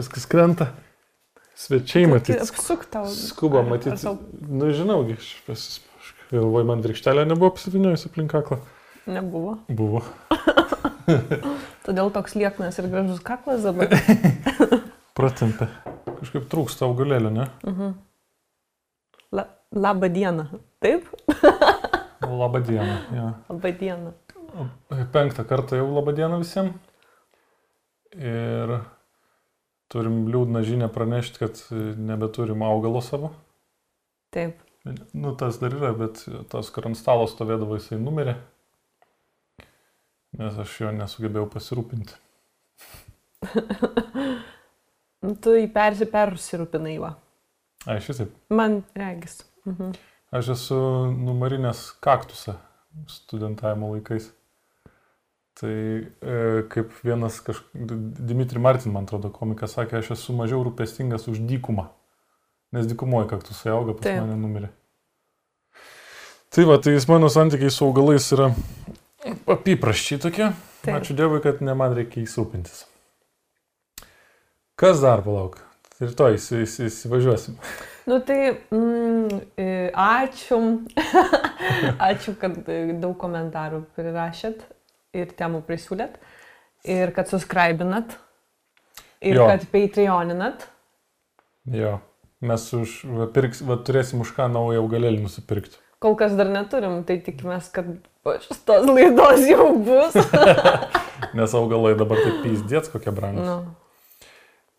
viskas krenta. Svečiai matyti. Apsuk tau. Skuba matyti. tau Nu, žinau, aš pasis... Galvoju, man virkštelė nebuvo apsiviniojusi aplink kaklą. Nebuvo. Buvo. Todėl toks lieknas ir gražus kaklas dabar. Pratempė. Kažkaip trūksta augalėlio, ne? Mhm. La, labą dieną. Taip? Labą dieną. Ja. Labą dieną. Penktą kartą jau labą dieną visiems. Ir turim liūdną žinę pranešti, kad nebeturim augalo savo. Taip. Nu, tas dar yra, bet tas, kur ant stalo stovėdavo, jisai numirė. Nes aš jo nesugebėjau pasirūpinti. Nu, Tu į persi persirūpinai va. Ai, šitaip. Man regis. Mhm. Aš esu numarinęs kaktusą studentavimo laikais. Tai e, kaip vienas kaž... Dimitri Martin, man atrodo, komikas sakė, aš esu mažiau rūpestingas už dykumą. Nes dykumoje kaktusai auga, pas Taip. mane numirė. Tai va, tai jis mano santykiai su augalais yra apipraščiai tokie. Taip. Ačiū Dievui, kad ne man reikia įsirūpintis. Kas dar palauk? Rytoj įsi- įsi- įsivažiuosim. Nu tai mm, e, ačiū. ačiū, kad e, daug komentarų prirašėt ir temų prisiūlėt. Ir kad subscribinat. Ir Jo. kad patreoninat. Jo. Mes už, va, pirks, va, turėsim už ką naują augalėlį nusipirkti. Kol kas dar neturim, tai tikimės, kad šitos laidos jau bus. Nes augalai dabar taip pysdėts kokie brangus. nu,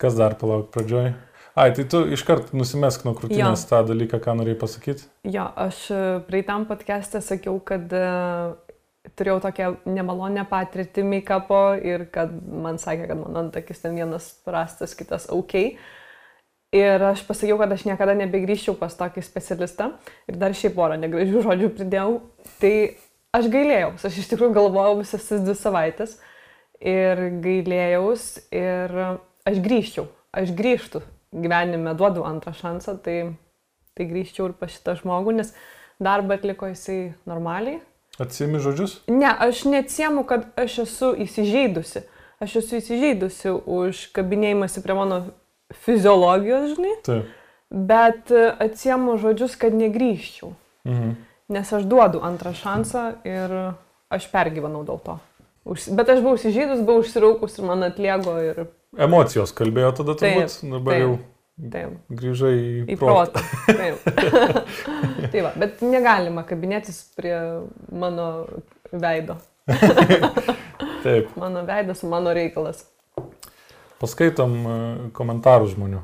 Kas dar palauk pradžioj? Ai, tai tu iškart nusimesk nuo krūtinės Jo. tą dalyką, ką norėjai pasakyti. jo, aš e, praeitam podcast'e sakiau, kad uh, turėjau tokią nemalonę patirtį make-upo ir kad man sakė, kad mano antakis ten vienas prastas, kitas ok. Ir aš pasakiau, kad aš niekada nebegrįžčiau pas tokį specialistą. Ir dar šiaip porą negražių žodžių pridėjau. Tai aš gailėjau. Aš iš tikrųjų galvojau visas tas dvi savaitės. Ir gailėjaus. Ir aš grįžčiau. Aš grįžtų. Gyvenime duodu antrą šansą. Tai, tai grįžčiau ir pas šitą žmogų, nes darbą atliko jisai normaliai. Atsimi žodžius? Ne, aš neatsiemu, kad aš esu įsižeidusi. Aš esu įsižeidusi už kabinėjimąsi prie mano fiziologijos, žinai, Taip. bet e, atsiemu žodžius, kad negryžčiau. Mhm. Nes aš duodu antrą šansą ir aš pergyvenau dėl to. Už, bet aš buvau įsižeidus, buvau užsiraukus ir man atlėgo ir Emocijos kalbėjo tada turbūt, Taip, dabar taip. jau taip, grįžai į, į protą. Taip. tai va, bet negalima kabinėtis prie mano veido. Taip. Mano veidas, mano reikalas. Paskaitom e, komentarų žmonių.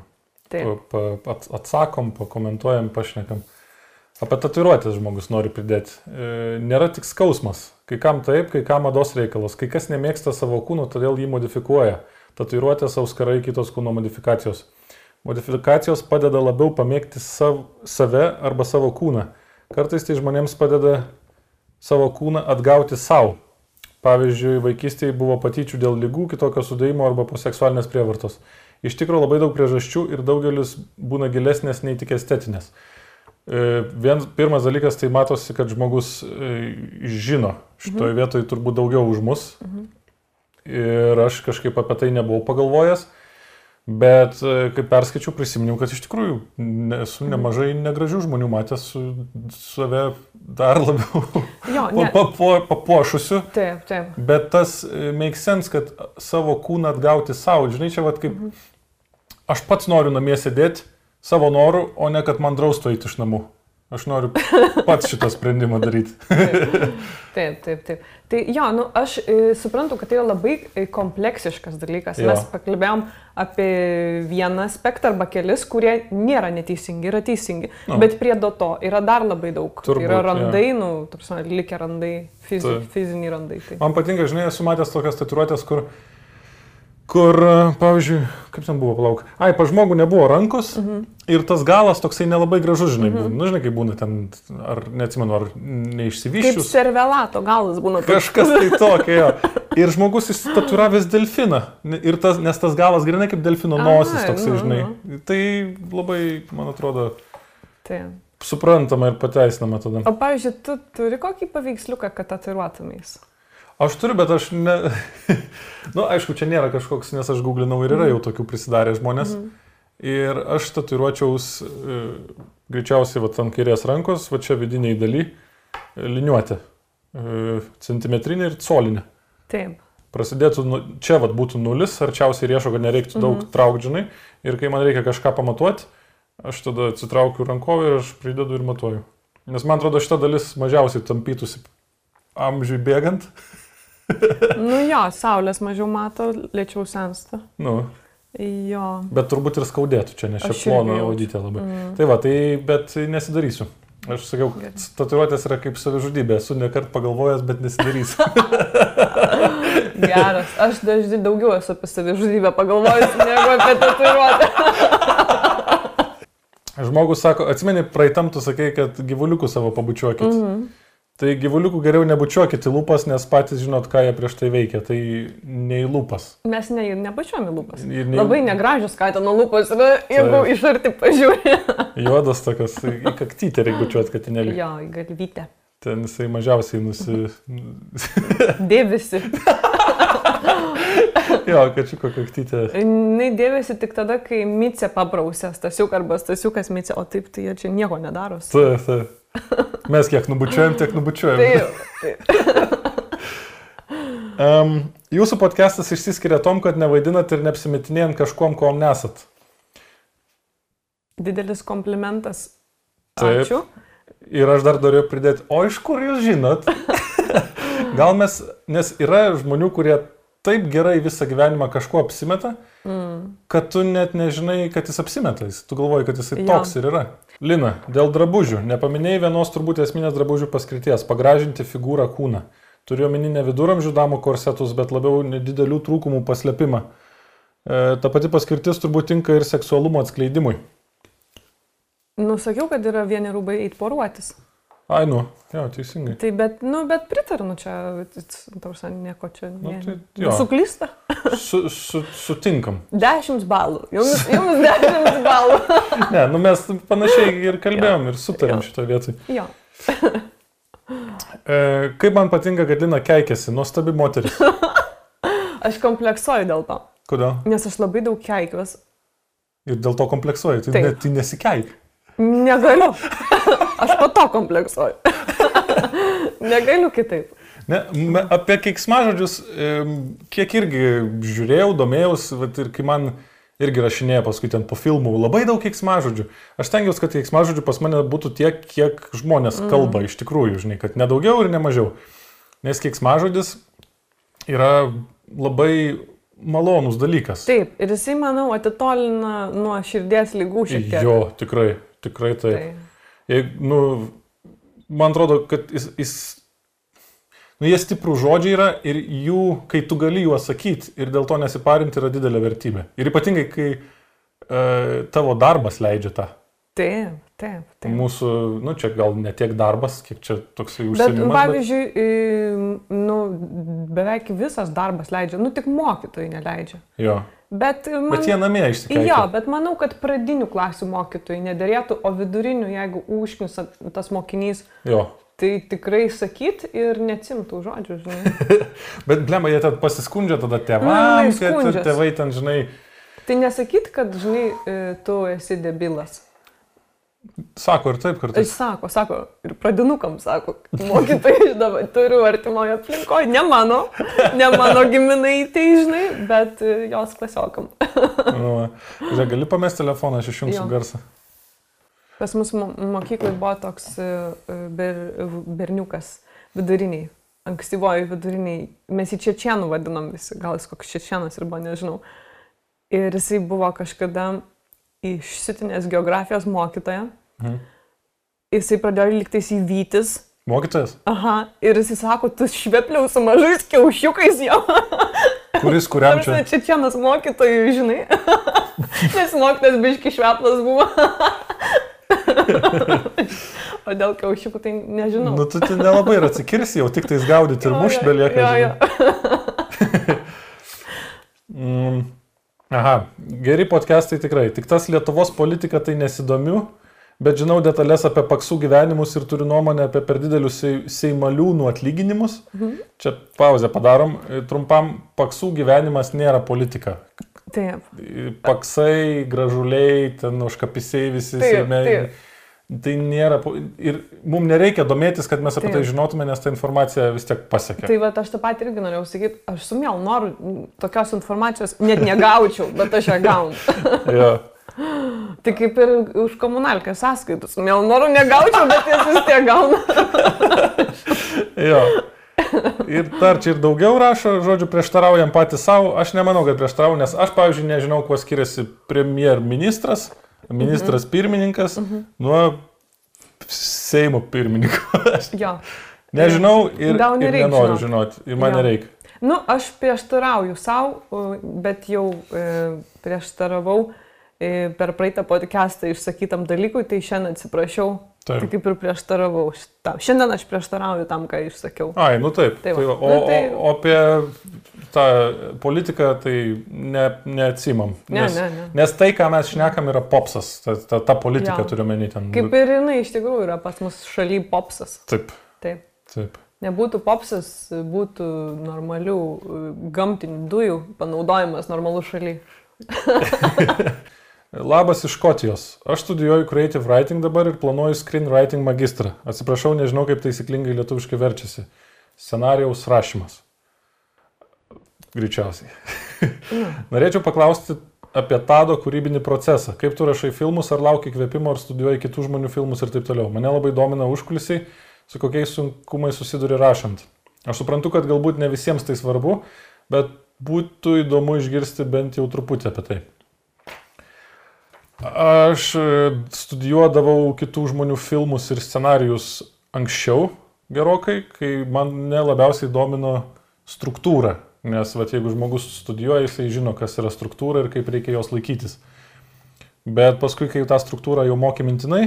Taip. Atsakom, pakomentuojam, pašnekam. Apie tatuiruotės žmogus nori pridėti. E, nėra tik skausmas. Kai kam taip, kai kam mados reikalas. Kai kas nemėgsta savo kūno, todėl jį modifikuoja. Tatuiruotės, auskarai, kitos kūno modifikacijos. Modifikacijos padeda labiau pamėgti sav, save arba savo kūną. Kartais tai žmonėms padeda savo kūną atgauti savo. Pavyzdžiui, vaikystėje buvo patyčių dėl lygų, kitokio sudėjimo arba po seksualinės prievartos. Iš tikrųjų labai daug priežasčių ir daugelis būna gilesnės nei tik estetinės. E, Vien, pirmas dalykas, tai matosi, kad žmogus e, žino šitoje vietoje turbūt daugiau už mus. Ir aš kažkaip apie tai nebuvau pagalvojęs. Bet e, kai perskaičiau, prisiminiau, kad iš tikrųjų esu nemažai negražių žmonių matęs su save dar labiau Jo, ne. papo- papuošusiu. Taip, taip. Bet tas e, make sense, kad savo kūną atgauti savo, žinai, čia vad kaip aš pats noriu namie sėdėti savo norų, o ne kad man draustų eiti iš namų. Aš noriu pats šitą sprendimą daryti. Taip, taip, taip. Tai jo, nu, aš e, suprantu, kad tai yra labai e, kompleksiškas dalykas. Jo. Mes pakalbėjom apie vieną aspektą arba kelis, kurie nėra neteisingi, yra teisingi. Nu. Bet prie do to yra dar labai daug. Turbūt, yra randai, nu, tarsi, likę randai, fizi, fiziniai randai. Tai. Man patinka, žinai, esu matęs tokias tatuiruotės, kur, kur, pavyzdžiui, kaip ten buvo, palauk, ai, pa žmogų nebuvo rankos mhm. ir tas galas toksai nelabai gražus, žinai, mhm. būna. Nu, žinai, kaip būna ten, ar neatsimenu, ar Kaip neišsivyščius. servelato galas būna. toks. Kažkas tai tokio. Jo. Ir žmogus įsitatuiravęs delfiną. Ir tas, nes tas galas grinai kaip delfino nosis toksai, nu, žinai. Tai labai, man atrodo, Taip. suprantama ir pateisinama tada. O pavyzdžiui, tu turi kokį paveiksliuką, kad tatuiruotumės? Aš turiu, bet aš ne... nu, aišku, čia nėra kažkoks, nes aš googlinau ir yra jau tokių prisidarę žmonės. Mhm. Ir aš tatuiruočiaus e, greičiausiai va, ant kairės rankos, va čia vidiniai daly, e, liniuotė. E, centimetrinė ir colinė. Taip. Prasidėtų, nu, čia vat būtų nulis, arčiausiai riešo, kad nereiktų daug mhm. traukdžinai. Ir kai man reikia kažką pamatuoti, aš tada atsitraukiu rankovį ir aš pridedu ir matuoju. Nes man atrodo, šita dalis mažiausiai tampytųsi amžiui bėgant. nu jo, saulės mažiau mato, lėčiau sensta. Nu. Jo. Bet turbūt ir skaudėtų čia, nes čia plono audytė labai. Mm. Tai va, tai bet nesidarysiu. Aš sakiau, tatuiruotės yra kaip savižudybė, esu nekart pagalvojęs, bet nesidarysiu. Geras, aš dažnai daugiau esu apie savižudybę pagalvojęs, negu apie tatuiruotę. Žmogus sako, atsimeni, praeitam tu sakai, kad gyvuliukų savo pabučiuokit. Mm -hmm. Tai gyvuliukų geriau nebučiuokit į lūpas, nes patys žinot, ką jie prieš tai veikia. Tai ne į lūpas. Mes ne, nebučiuojame lūpas. Ne... Labai negražios katino lūpas, yra, jeigu tai... iš arti pažiūrė. Juodas tokas, į kaktytę reikia bučiuoti katinėlį. Jo, į galvytę. Ten jisai mažiausiai nusi... Dėvisi. jo, kačiuko kaktytė. Jis dėvisi tik tada, kai Micė pabrausė, Stasiuk arba Stasiukas Micė, o taip tai jie čia nieko nedaro. Taip, taip. Mes kiek nubučiuojam, tiek nubučiuojam. Taip. taip. um, jūsų podcastas išsiskiria tom, kad nevaidinat ir neapsimetinėjant kažkuom, kuo nesat. Didelis komplimentas. Taip. Ačiū. Ir aš dar noriu pridėti, o iš kur jūs žinot? Gal mes, nes yra žmonių, kurie taip gerai visą gyvenimą kažkuo apsimeta, mm. kad tu net nežinai, kad jis apsimeta. Tu galvoji, kad jisai ja. toks ir yra. Lina, dėl drabužių. Nepaminėjai vienos turbūt esminės drabužių paskirties - pagražinti figūrą kūną. Turiu omeny ne viduramžių damų korsetus, bet labiau nedidelių trūkumų paslėpimą. E, ta pati paskirtis turbūt tinka ir seksualumo atskleidimui. Nusakiau, kad yra vieni rūbai eiti poruotis. Ai, nu, jo, teisingai. Tai bet, nu, bet pritariu, nu, čia, tausia, nieko čia. Nu, tai, jo. Suklysta. Su, su, sutinkam. Dešimt balų. Jums, jums dešimt balų. ne, nu mes panašiai ir kalbėjom jo. ir sutarėm šito vietoj. Jo. e, kaip man patinka, kad Lina keikėsi, nuostabi moteris. aš kompleksuoju dėl to. Kodėl? Nes aš labai daug keikiuosi. Ir dėl to kompleksuoju, tai, ne, tai nesikeik. Negaliu. Aš po to kompleksuoju. Negaliu kitaip. Ne, apie keiksmažodžius, kiek irgi žiūrėjau, domėjausi, ir kai man irgi rašinėjo paskui ten po filmų, labai daug keiksmažodžių. Aš tengiausi, kad keiksmažodžių pas mane būtų tiek, kiek žmonės mm. kalba iš tikrųjų, žinai, kad nedaugiau ir nemažiau. Nes keiksmažodis yra labai malonus dalykas. Taip, ir jisai, manau, atitolina nuo širdies lygų šiek tiek. Jo, tikrai, tikrai taip. taip. Jei, nu, man atrodo, kad jis, jis nu, jie stiprų žodžiai yra ir jų, kai tu gali juos sakyti ir dėl to nesiparinti, yra didelė vertybė. Ir ypatingai, kai e, tavo darbas leidžia tą. Taip, taip, taip. Mūsų, nu čia gal ne tiek darbas, kiek čia toksai užsienimas. Bet, pavyzdžiui, bet... nu, beveik visas darbas leidžia, nu tik mokytojai neleidžia. Jo. Bet, man, bet jie namie išsikėlė. Jo, bet manau, kad pradinių klasių mokytojai nederėtų, o vidurinių, jeigu užknis tas mokinys, jo. tai tikrai sakyt ir neatsimtų žodžių, žinai. bet, blema, jie ten pasiskundžia tada tėvams, kad tėvai ten, žinai. Tai nesakyt, kad, žinai, e, tu esi debilas. Sako ir taip kartais. Jis sako, sako, ir pradinukam sako, mokytojai dabar turiu artimoje aplinkoje, ne mano, ne mano giminai, tai žinai, bet e, jos klasiokam. nu, žiūrėk, gali pamesti telefoną, aš išjungsiu garsą. Pas mus mokyklai buvo toks e, e, ber, berniukas viduriniai, ankstyvoji viduriniai, mes jį čečienų vadinam visi, gal jis koks čečienas ir buvo, nežinau. Ir jisai buvo kažkada išsitinės geografijos mokytoja. Mhm. Jisai pradėjo liktais įvytis. Mokytojas? Aha, ir jisai sako, tu švepliau su mažais kiaušiukais jau. Kuris kuriam čia? Čia čianas mokytojų, žinai. Nes mokytas biški šveplas buvo. o dėl kiaušiukų tai nežinau. Nu, tu, tu nelabai ir atsikirsi, jau tik tais gaudyti ir mušti belieka. Jo, jo. mm. Aha, geri podcastai tikrai. Tik tas Lietuvos politika tai nesidomiu, bet žinau detalės apie paksų gyvenimus ir turiu nuomonę apie per didelius sei- seimaliūnų atlyginimus. Čia pauzę padarom. Trumpam, paksų gyvenimas nėra politika. Taip. Paksai, gražuliai, ten užkapisiai visi Taip, seime. taip. Tai nėra. Ir mums nereikia domėtis, kad mes apie Taip. tai žinotume, nes ta informacija vis tiek pasiekia. Tai va, aš tą patį irgi norėjau sakyti, aš su mielu noru tokios informacijos net negaučiau, bet aš ją gaunu. Ja. Tai kaip ir už komunalkę sąskaitus. Mielu noru negaučiau, bet jas vis tiek gaunu. Jo. Ir dar čia ir daugiau rašo, žodžiu, prieštaraujam patys savo. Aš nemanau, kad prieštarauju, nes aš, pavyzdžiui, nežinau, kuo skiriasi premjerministras, ministras pirmininkas nuo Seimo pirmininko. Jo. nežinau ir, ir nenoriu žinot. žinoti. Ir man Jo. nereikia. Nu, aš prieštarauju savo, bet jau e, prieštaravau per praeitą podcastą išsakytam dalykui, tai šiandien atsiprašiau. Taip. Tai kaip ir prieštaravau šitam. Šiandien aš prieštarauju tam, ką išsakiau. Ai, nu taip. Tai Tai va, o, tai- o, o apie tą politiką tai ne, neatsimam. Ne, nes, ne, ne. nes tai, ką mes šnekam, yra popsas. Ta, ta, ta politika Jo. turiu menį ten. Kaip ir jinai iš tikrųjų yra pas mus šaly popsas. Taip, Taip. taip. Nebūtų popsas, būtų normalių gamtinių dujų panaudojimas normalų šaly. Labas iš Škotijos. Aš studijuoju Creative Writing dabar ir planuoju Screenwriting magistrą. Atsiprašau, nežinau, kaip taisyklingai lietuviškai verčiasi. Scenarijaus rašymas. Greičiausiai. Norėčiau paklausti apie Tado kūrybinį procesą. Kaip tu rašai filmus, ar lauki kvėpimo, ar studijuoji kitų žmonių filmus ir taip toliau. Mane labai domina užkulisiai, su kokiais sunkumais susiduri rašant. Aš suprantu, kad galbūt ne visiems tai svarbu, bet būtų įdomu išgirsti bent jau truputį apie tai. Aš e, studijuodavau kitų žmonių filmus ir scenarius anksčiau gerokai, kai mane labiausiai domino struktūra. Nes vat, jeigu žmogus studijuoja, jisai žino, kas yra struktūra ir kaip reikia jos laikytis. Bet paskui, kai tą struktūrą jau moki mintinai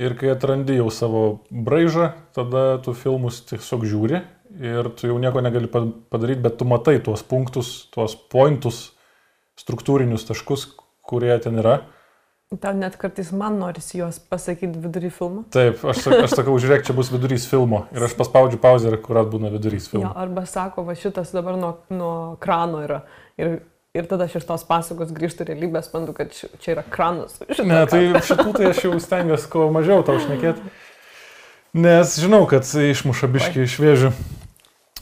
ir kai atrandi jau savo braižą, tada tu filmus tiesiog žiūri ir tu jau nieko negali pa- padaryti, bet tu matai tuos punktus, tuos pointus, struktūrinius taškus, kurie ten yra. Tau net kartais man norisi juos pasakyti vidury filmo. Taip, aš, aš sakau, žiūrėk, čia bus vidurys filmo. Ir aš paspaudžiu pauzę ir kurat būna vidurys Jo, filmo. arba sako, va šitas dabar nuo, nuo krano yra. Ir, ir tada aš iš tos pasakos grįžtu į realybę, sprendu, kad ši- čia yra kranas. Ne, tai šitų tai aš jau stengiuosi kuo mažiau tau šnekėti. Nes žinau, kad išmuša biški iš vėžių.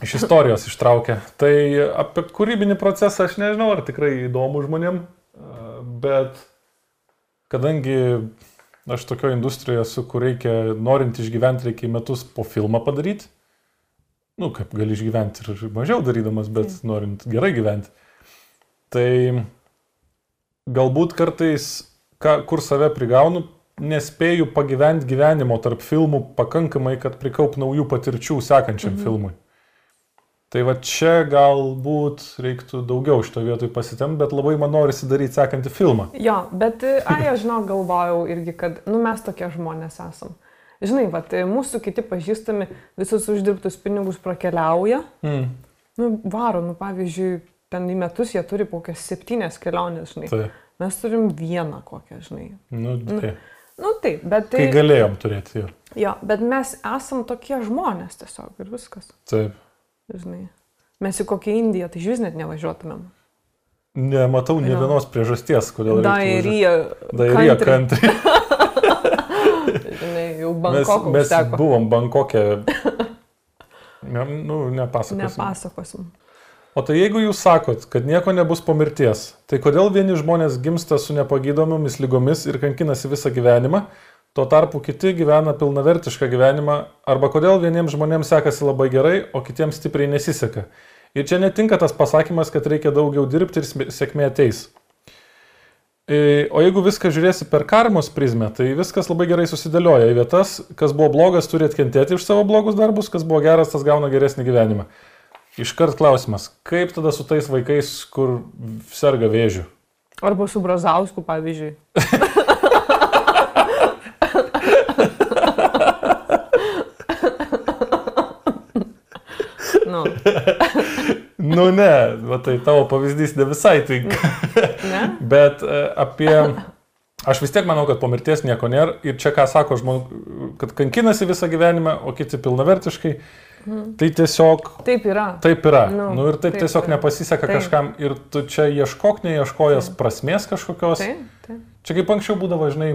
Iš istorijos ištraukia. Tai apie kūrybinį procesą aš nežinau, ar tikrai įdomu žmonėm, bet kadangi aš tokioje industrijoje esu, kur reikia, norint išgyventi, reikia į metus po filmą padaryti. Nu, kaip gali išgyventi ir mažiau darydamas, bet norint gerai gyventi. Tai galbūt kartais, ką, kur save prigaunu, nespėju pagyventi gyvenimo tarp filmų pakankamai, kad prikaup naujų patirčių sekančiam mhm. filmui. Tai va čia galbūt reiktų daugiau šito vietoj pasitemti, bet labai man norisi daryti sekantį filmą. Jo, bet, e, ai, aš žinau, galvojau irgi, kad, nu, mes tokie žmonės esam. Žinai, va, mūsų kiti pažįstami visus uždirbtus pinigus prakeliauja. Mm. Nu, varo, nu, pavyzdžiui, ten į metus jie turi kokias septynės kelionės, žinai. Tai, Mes turim vieną kokią, žinai. nu, tai. Nu, taip, bet Kai tai... galėjom turėti jo. Jo, bet mes esam tokie žmonės tiesiog ir viskas, Taip. Žinai. Mes į kokią Indiją, tai žvis net nevažiuotumėm. Nematau ne vienos priežasties, kodėl. Dairija. Dairija kantri. Žinai, jau Mes, Bankoko mes užteko. buvom Bankokė. Ne, nu, nepasakosim. Nepasakosim. O tai jeigu jūs sakot, kad nieko nebus po mirties, tai kodėl vieni žmonės gimsta su nepagydomomis lygomis ir kankinasi visą gyvenimą, tuo tarpu kiti gyvena pilnavertišką gyvenimą, arba kodėl vieniems žmonėms sekasi labai gerai, o kitiems stipriai nesiseka. Ir čia netinka tas pasakymas, kad reikia daugiau dirbti ir sėkmė ateis. E, O jeigu viską žiūrėsi per karmos prizmę, tai viskas labai gerai susidėlioja į vietas, kas buvo blogas turi atkentėti iš savo blogus darbus, kas buvo geras, tas gauna geresnį gyvenimą. Iškart klausimas, kaip tada su tais vaikais, kur serga vėžiu? Arba su Brazausku, pavyzdžiui. nu, ne, va tai tavo pavyzdys ne visai tinka. ne? Bet e, apie, aš vis tiek manau, kad po mirties nieko nėra. Ir čia ką sako žmogus, kad kankinasi visą gyvenimą, o kiti pilnavertiškai. Mhm. Tai tiesiog. Taip yra. Taip yra. Nu, nu ir taip, taip tiesiog yra. nepasiseka taip. kažkam ir tu čia ieškok, neieškojas taip. prasmės kažkokios. Taip, taip. Čia kaip anksčiau būdavo, žinai,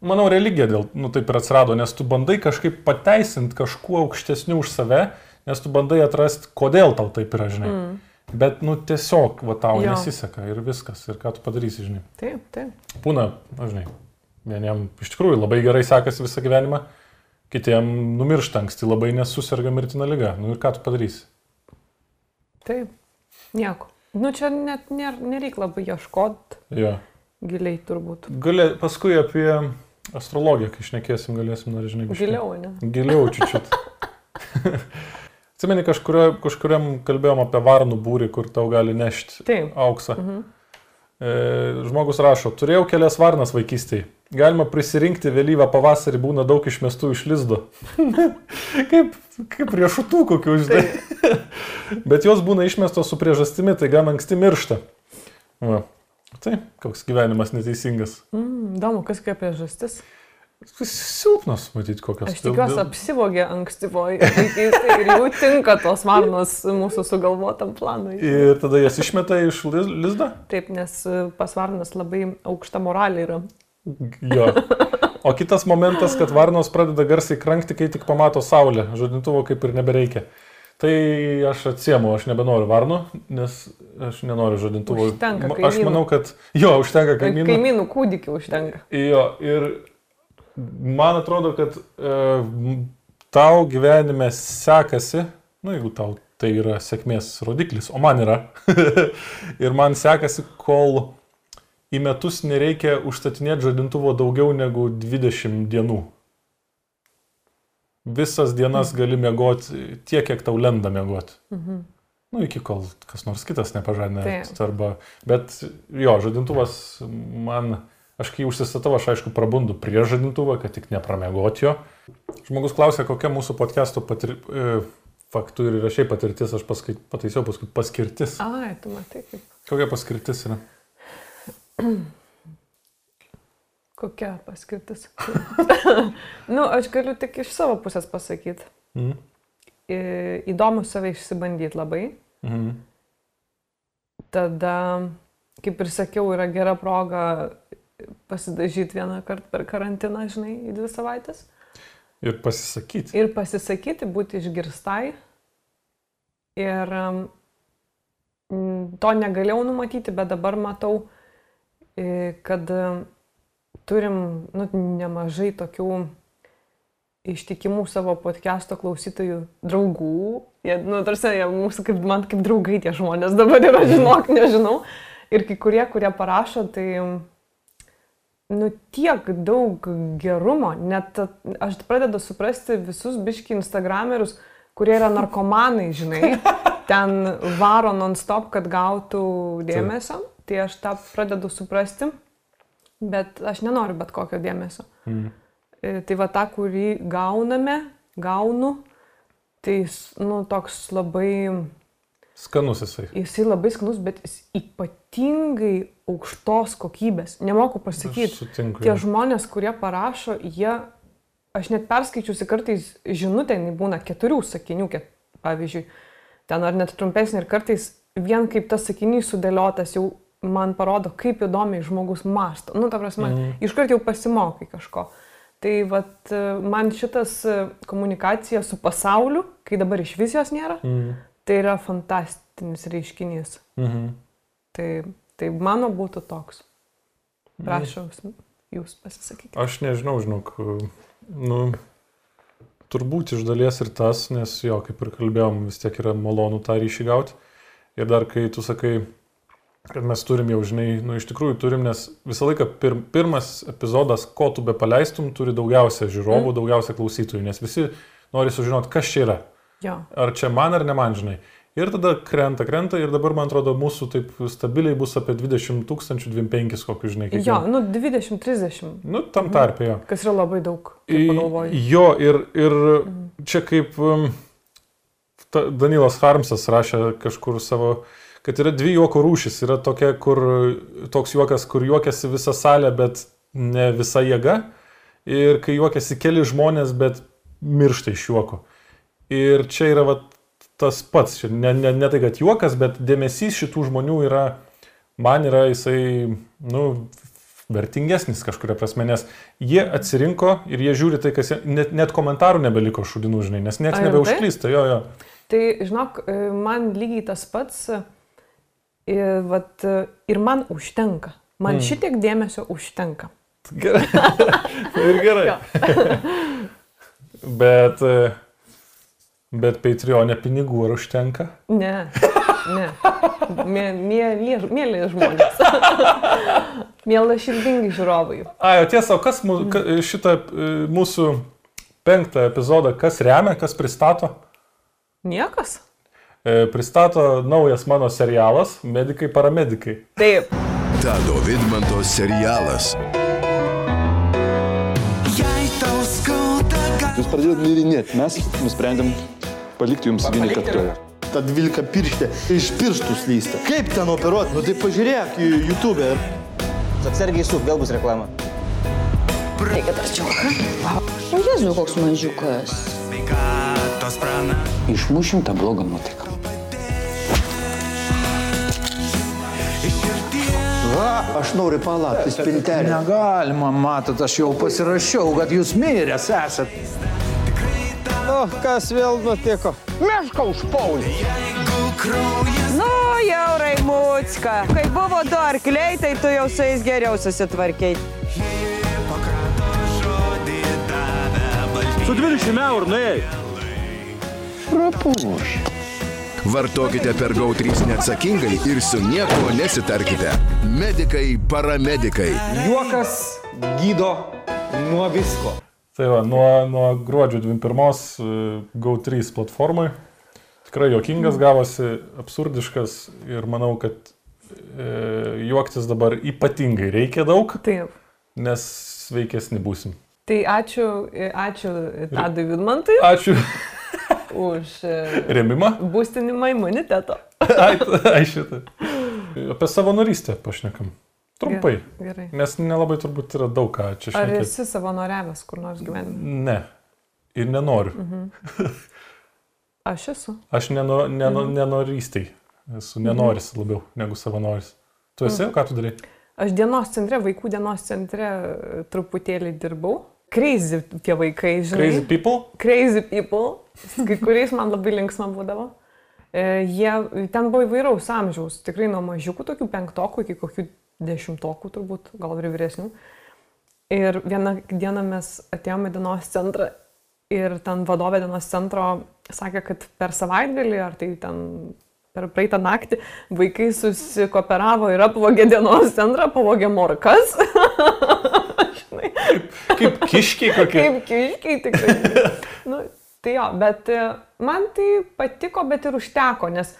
manau, religija dėl, nu taip ir atsirado, nes tu bandai kažkaip pateisinti kažkuo aukštesniu už save, nes tu bandai atrasti, kodėl tau taip yra, žinai. Mm. Bet, nu, tiesiog, va, tau jo. nesiseka ir viskas, ir ką tu padarysi, žinai. Taip, taip. Būna, na, žinai, vieniem iš tikrųjų labai gerai sekasi visą gyvenimą, kitiem numiršta anksti labai nesusirga mirtina lyga. Nu ir ką tu padarysi? Taip, nieko. Nu, čia net nėra, nereikia labai ieškot. Jo. Giliai turbūt. Galė, paskui apie astrologiją, kai išnekėsim, galėsim, ar žinai. Giliau, ne? Giliau, čičiut. Atsimeni, kažkurio, kažkuriam kalbėjom apie varnų būrį, kur tau gali nešti Taip. auksą. Mhm. E, žmogus rašo, turėjau kelias varnas vaikystėje. Galima prisirinkti vėlyvą pavasarį, būna daug išmestų iš lizdo. kaip, kaip riešutų kokių, žinai. Bet jos būna išmestos su priežastimi, tai gan anksti miršta. Va. Tai koks gyvenimas neteisingas. Mm, įdomu, kas kaip priežastis. Silpnas, matyt, kokios. Aš tikiuosi apsivogė ankstyvoji vaikystė ir jau tinka tos varnos mūsų sugalvotam planui. Ir tada jas išmeta iš lizdo? Taip, nes pas varnas labai aukšta moralė yra. Jo. O kitas momentas, kad varnos pradeda garsiai krankti, kai tik pamato saulę. Žadintuvo kaip ir nebereikia. Tai aš atsiemu, aš nebenoriu varnų, nes aš nenoriu žadintuvo. Užtenka. Kaimynų. Aš manau, kad jo, užtenka kaimynų. Kaimynų kūdikių užtenka. Jo, ir man atrodo, kad e, tau gyvenime sekasi, nu jeigu tau tai yra sėkmės rodiklis, o man yra, ir man sekasi, kol į metus nereikia užstatinėti žadintuvo daugiau negu 20 dienų. Visas dienas gali mėgoti tiek, kiek tau lenda mėgoti. Mhm. Nu, iki kol kas nors kitas nepažadina. Arba, bet jo, žadintuvas man Aš kai užsistatau, aš aišku prabundu prie žadintuvą, kad tik nepramegoti jo. Žmogus klausia, kokia mūsų podcast'o patir... E, faktų ir rašiai patirtis, aš paskui pataisiau paskui paskirtis. Ai, tu matai kaip. Kokia paskirtis yra? Kokia paskirtis? nu, aš galiu tik iš savo pusės pasakyti. Mm. Įdomu save išsibandyti labai. Mm. Tada, kaip ir sakiau, yra gera proga pasidažyti vieną kartą per karantiną, žinai, į dvi savaitės. Ir pasisakyti. Ir pasisakyti, būti išgirstai. Ir um, to negalėjau numatyti, bet dabar matau, kad um, turim nu, nemažai tokių ištikimų savo podcast'o klausytojų draugų. Jie, nu, tarsi, jie mūsų kaip, man kaip draugai tie žmonės dabar yra, žinok, nežinau. Ir kai kurie, kurie parašo, tai nu, tiek daug gerumo, net aš pradedu suprasti visus biški instagramerius, kurie yra narkomanai, žinai, ten varo non-stop, kad gautų dėmesio, tai aš tą pradedu suprasti, bet aš nenoriu bet kokio dėmesio. Mm. Tai va tą, kurį gauname, gaunu, tai, nu, toks labai Skanus jisai. Jisai labai skanus, bet jis ypatingai aukštos kokybės. Nemoku pasakyti. Tie žmonės, kurie parašo, jie, aš net perskaičiusi kartais žinutę, jinai būna keturių sakinių, ket, pavyzdžiui, ten ar net trumpesnė ir kartais vien kaip tas sakinys sudėliotas jau man parodo, kaip įdomiai žmogus masto. Nu, ta prasme, mm. iškart jau pasimokai kažko. Tai vat, man šitas komunikacija su pasauliu, kai dabar iš vis jos nėra, mm Tai yra fantastinis reiškinys. Mhm. Tai, tai mano būtų toks. Prašau, mhm. jūs pasisakykite. Aš nežinau, žinok, nu, turbūt iš dalies ir tas, nes jo, kaip ir kalbėjom, vis tiek yra malonu tą ryšį gauti. Ir dar kai tu sakai, kad mes turim jau, žinai, nu iš tikrųjų turim, nes visą laiką pir, pirmas epizodas, ko tu be paleistum, turi daugiausia žiūrovų, mm. daugiausia klausytojų, nes visi nori sužinoti, kas čia yra. Jo. Ar čia man ar ne man, žinai. Ir tada krenta, krenta ir dabar, man atrodo, mūsų taip stabiliai bus apie 20 tūkstančių, 25 kokius, žinai. Kiekvien. Jo, nu 20-30. Nu, tam tarpe jo. Kas yra labai daug. Jo, ir, ir mhm. čia kaip um, ta, Danilas Harmsas rašė kažkur savo, kad yra dvi juoko rūšis. Yra tokia, kur toks juokas, kur juokiasi visa salė, bet ne visa jėga. Ir kai juokiasi keli žmonės, bet miršta iš juoko. Ir čia yra vat, tas pats, ne, ne, ne tai, kad juokas, bet dėmesys šitų žmonių yra, man yra jisai, nu, vertingesnis kažkuria prasme, nes jie atsirinko ir jie žiūri tai, kas, jie, net, net komentarų nebeliko šudinų, žinai, nes niekas nebeužklysta, jo, jo. Tai, žinok, e, man lygiai tas pats ir, vat, e, ir man užtenka. Man mm. šitiek dėmesio užtenka. Gerai. ir gerai. Bet, e, bet Patreonė pinigų ar užtenka? Ne, ne. Mė, mėly, mėly žmonės. Mėly širdingi žiūrovai. Ai, o tiesa, o kas mū, ka, šitą e, mūsų penktą epizodą, kas remia, kas pristato? Niekas. E, Pristato naujas mano serialas Medikai paramedikai. Taip. Tado Vidmanto serialas. Jūs pradėjot mirinėti, mes nusprendėm palikti jums vinį katkoje. Ta 12 pirštė iš pirštų slysta. Kaip ten operuoti? Nu tai pažiūrėk į YouTube. Atsargiai su, vėl bus reklama. Reikia tarčiauką. O Jėzau, koks mažiukas. Išmušim tą blogą nuotaiką. Va, aš noriu palaukti spintelę. Negalima, matot, aš jau pasirašiau, kad jūs miręs esat. Nu, kas vėl nutiko? Meška užpaulė. Nu, jau Raimucka, kai buvo du arkliai, tai tu jau su jais geriau susitvarkiai. Su 20 eurų nuėjai. Vartokite per GAU3 neatsakingai ir su niekuo nesitarkite. Medikai paramedikai. Juokas gydo nuo visko. Tai va, nuo, nuo gruodžio 21 GO3 platformai. Tikrai jokingas gavosi, absurdiškas ir manau, kad e, juoktis dabar ypatingai reikia daug, Taip. nes sveikesni būsim. Tai ačiū, ačiū Tadui Vidmantui Ačiū. už e, Remimą. būstinimą imuniteto. Ai, ai šitą. Apie savanorystę pašnekam. Trumpai. Gerai. Nes nelabai turbūt yra daug ką čia Ar šnekėti. esi savanoriavęs kur nors gyvenime? Ne. Ir nenoriu. Mhm. Aš esu. Aš neno, neno, Mhm. nenorystai. Esu nenoris labiau negu savanoris. Tu esi, Mhm. ką tu darai? Aš dienos centre, vaikų dienos centre e, truputėlį dirbau. Crazy tie vaikai, žinai. Crazy people? Crazy people. Kai kuriais man labai linksma būdavo. E, Jie, ten buvo įvairaus amžiaus, tikrai nuo mažiukų, tokių penktokų iki kokių dešimtokų turbūt, gal ir vyresnių. Ir vieną dieną mes atėjome į dienos centrą ir ten vadovė dienos centro sakė, kad per savaitgalį ar tai ten per praeitą naktį vaikai susikooperavo ir apvogė dienos centrą, pavogė morkas. Žinai, Kaip kiškiai kokie. kaip kiškiai tikrai. nu, tai jo, bet man tai patiko, bet ir užteko, nes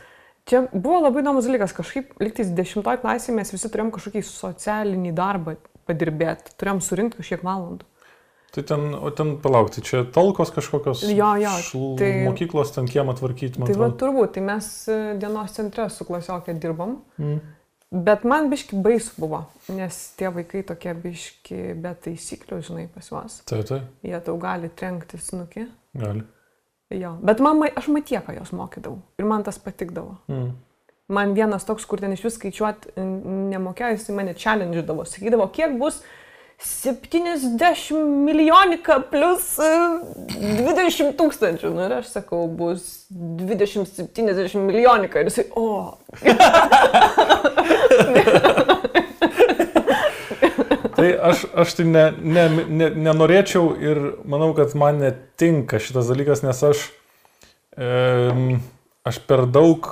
čia buvo labai įdomus dalykas. Kažkaip liktais dešimtoj klasėje mes visi turėjom kažkokį socialinį darbą padirbėti, turėjom surinkti kažkiek valandų. Tai ten, o ten palaukti, čia talkos kažkokios. Jo, jo, šl- tai- Mokyklos ten kiemą tvarkyti, man Tai atrodo. turbūt, tai mes e, dienos centre su klasiokė dirbom. Mm. Bet man biški baisu buvo, nes tie vaikai tokie biški be taisyklių, žinai, pas juos. Tai, tai, Jie tau gali trenkti snukį. gali. Jo. Bet man, ma- aš matieką jos mokydavau ir man tas patikdavo. Mm. Man vienas toks, kur ten iš vis skaičiuot nemokėjo, jis mane challenge'davo, sakydavo, kiek bus 70 milijonika plus e, 20 tūkstančių. Nu ir aš sakau, bus 20-70 milijonika. Ir jisai, o. aš, aš tai ne, ne, ne, nenorėčiau ir manau, kad man netinka šitas dalykas, nes aš, e, aš per daug,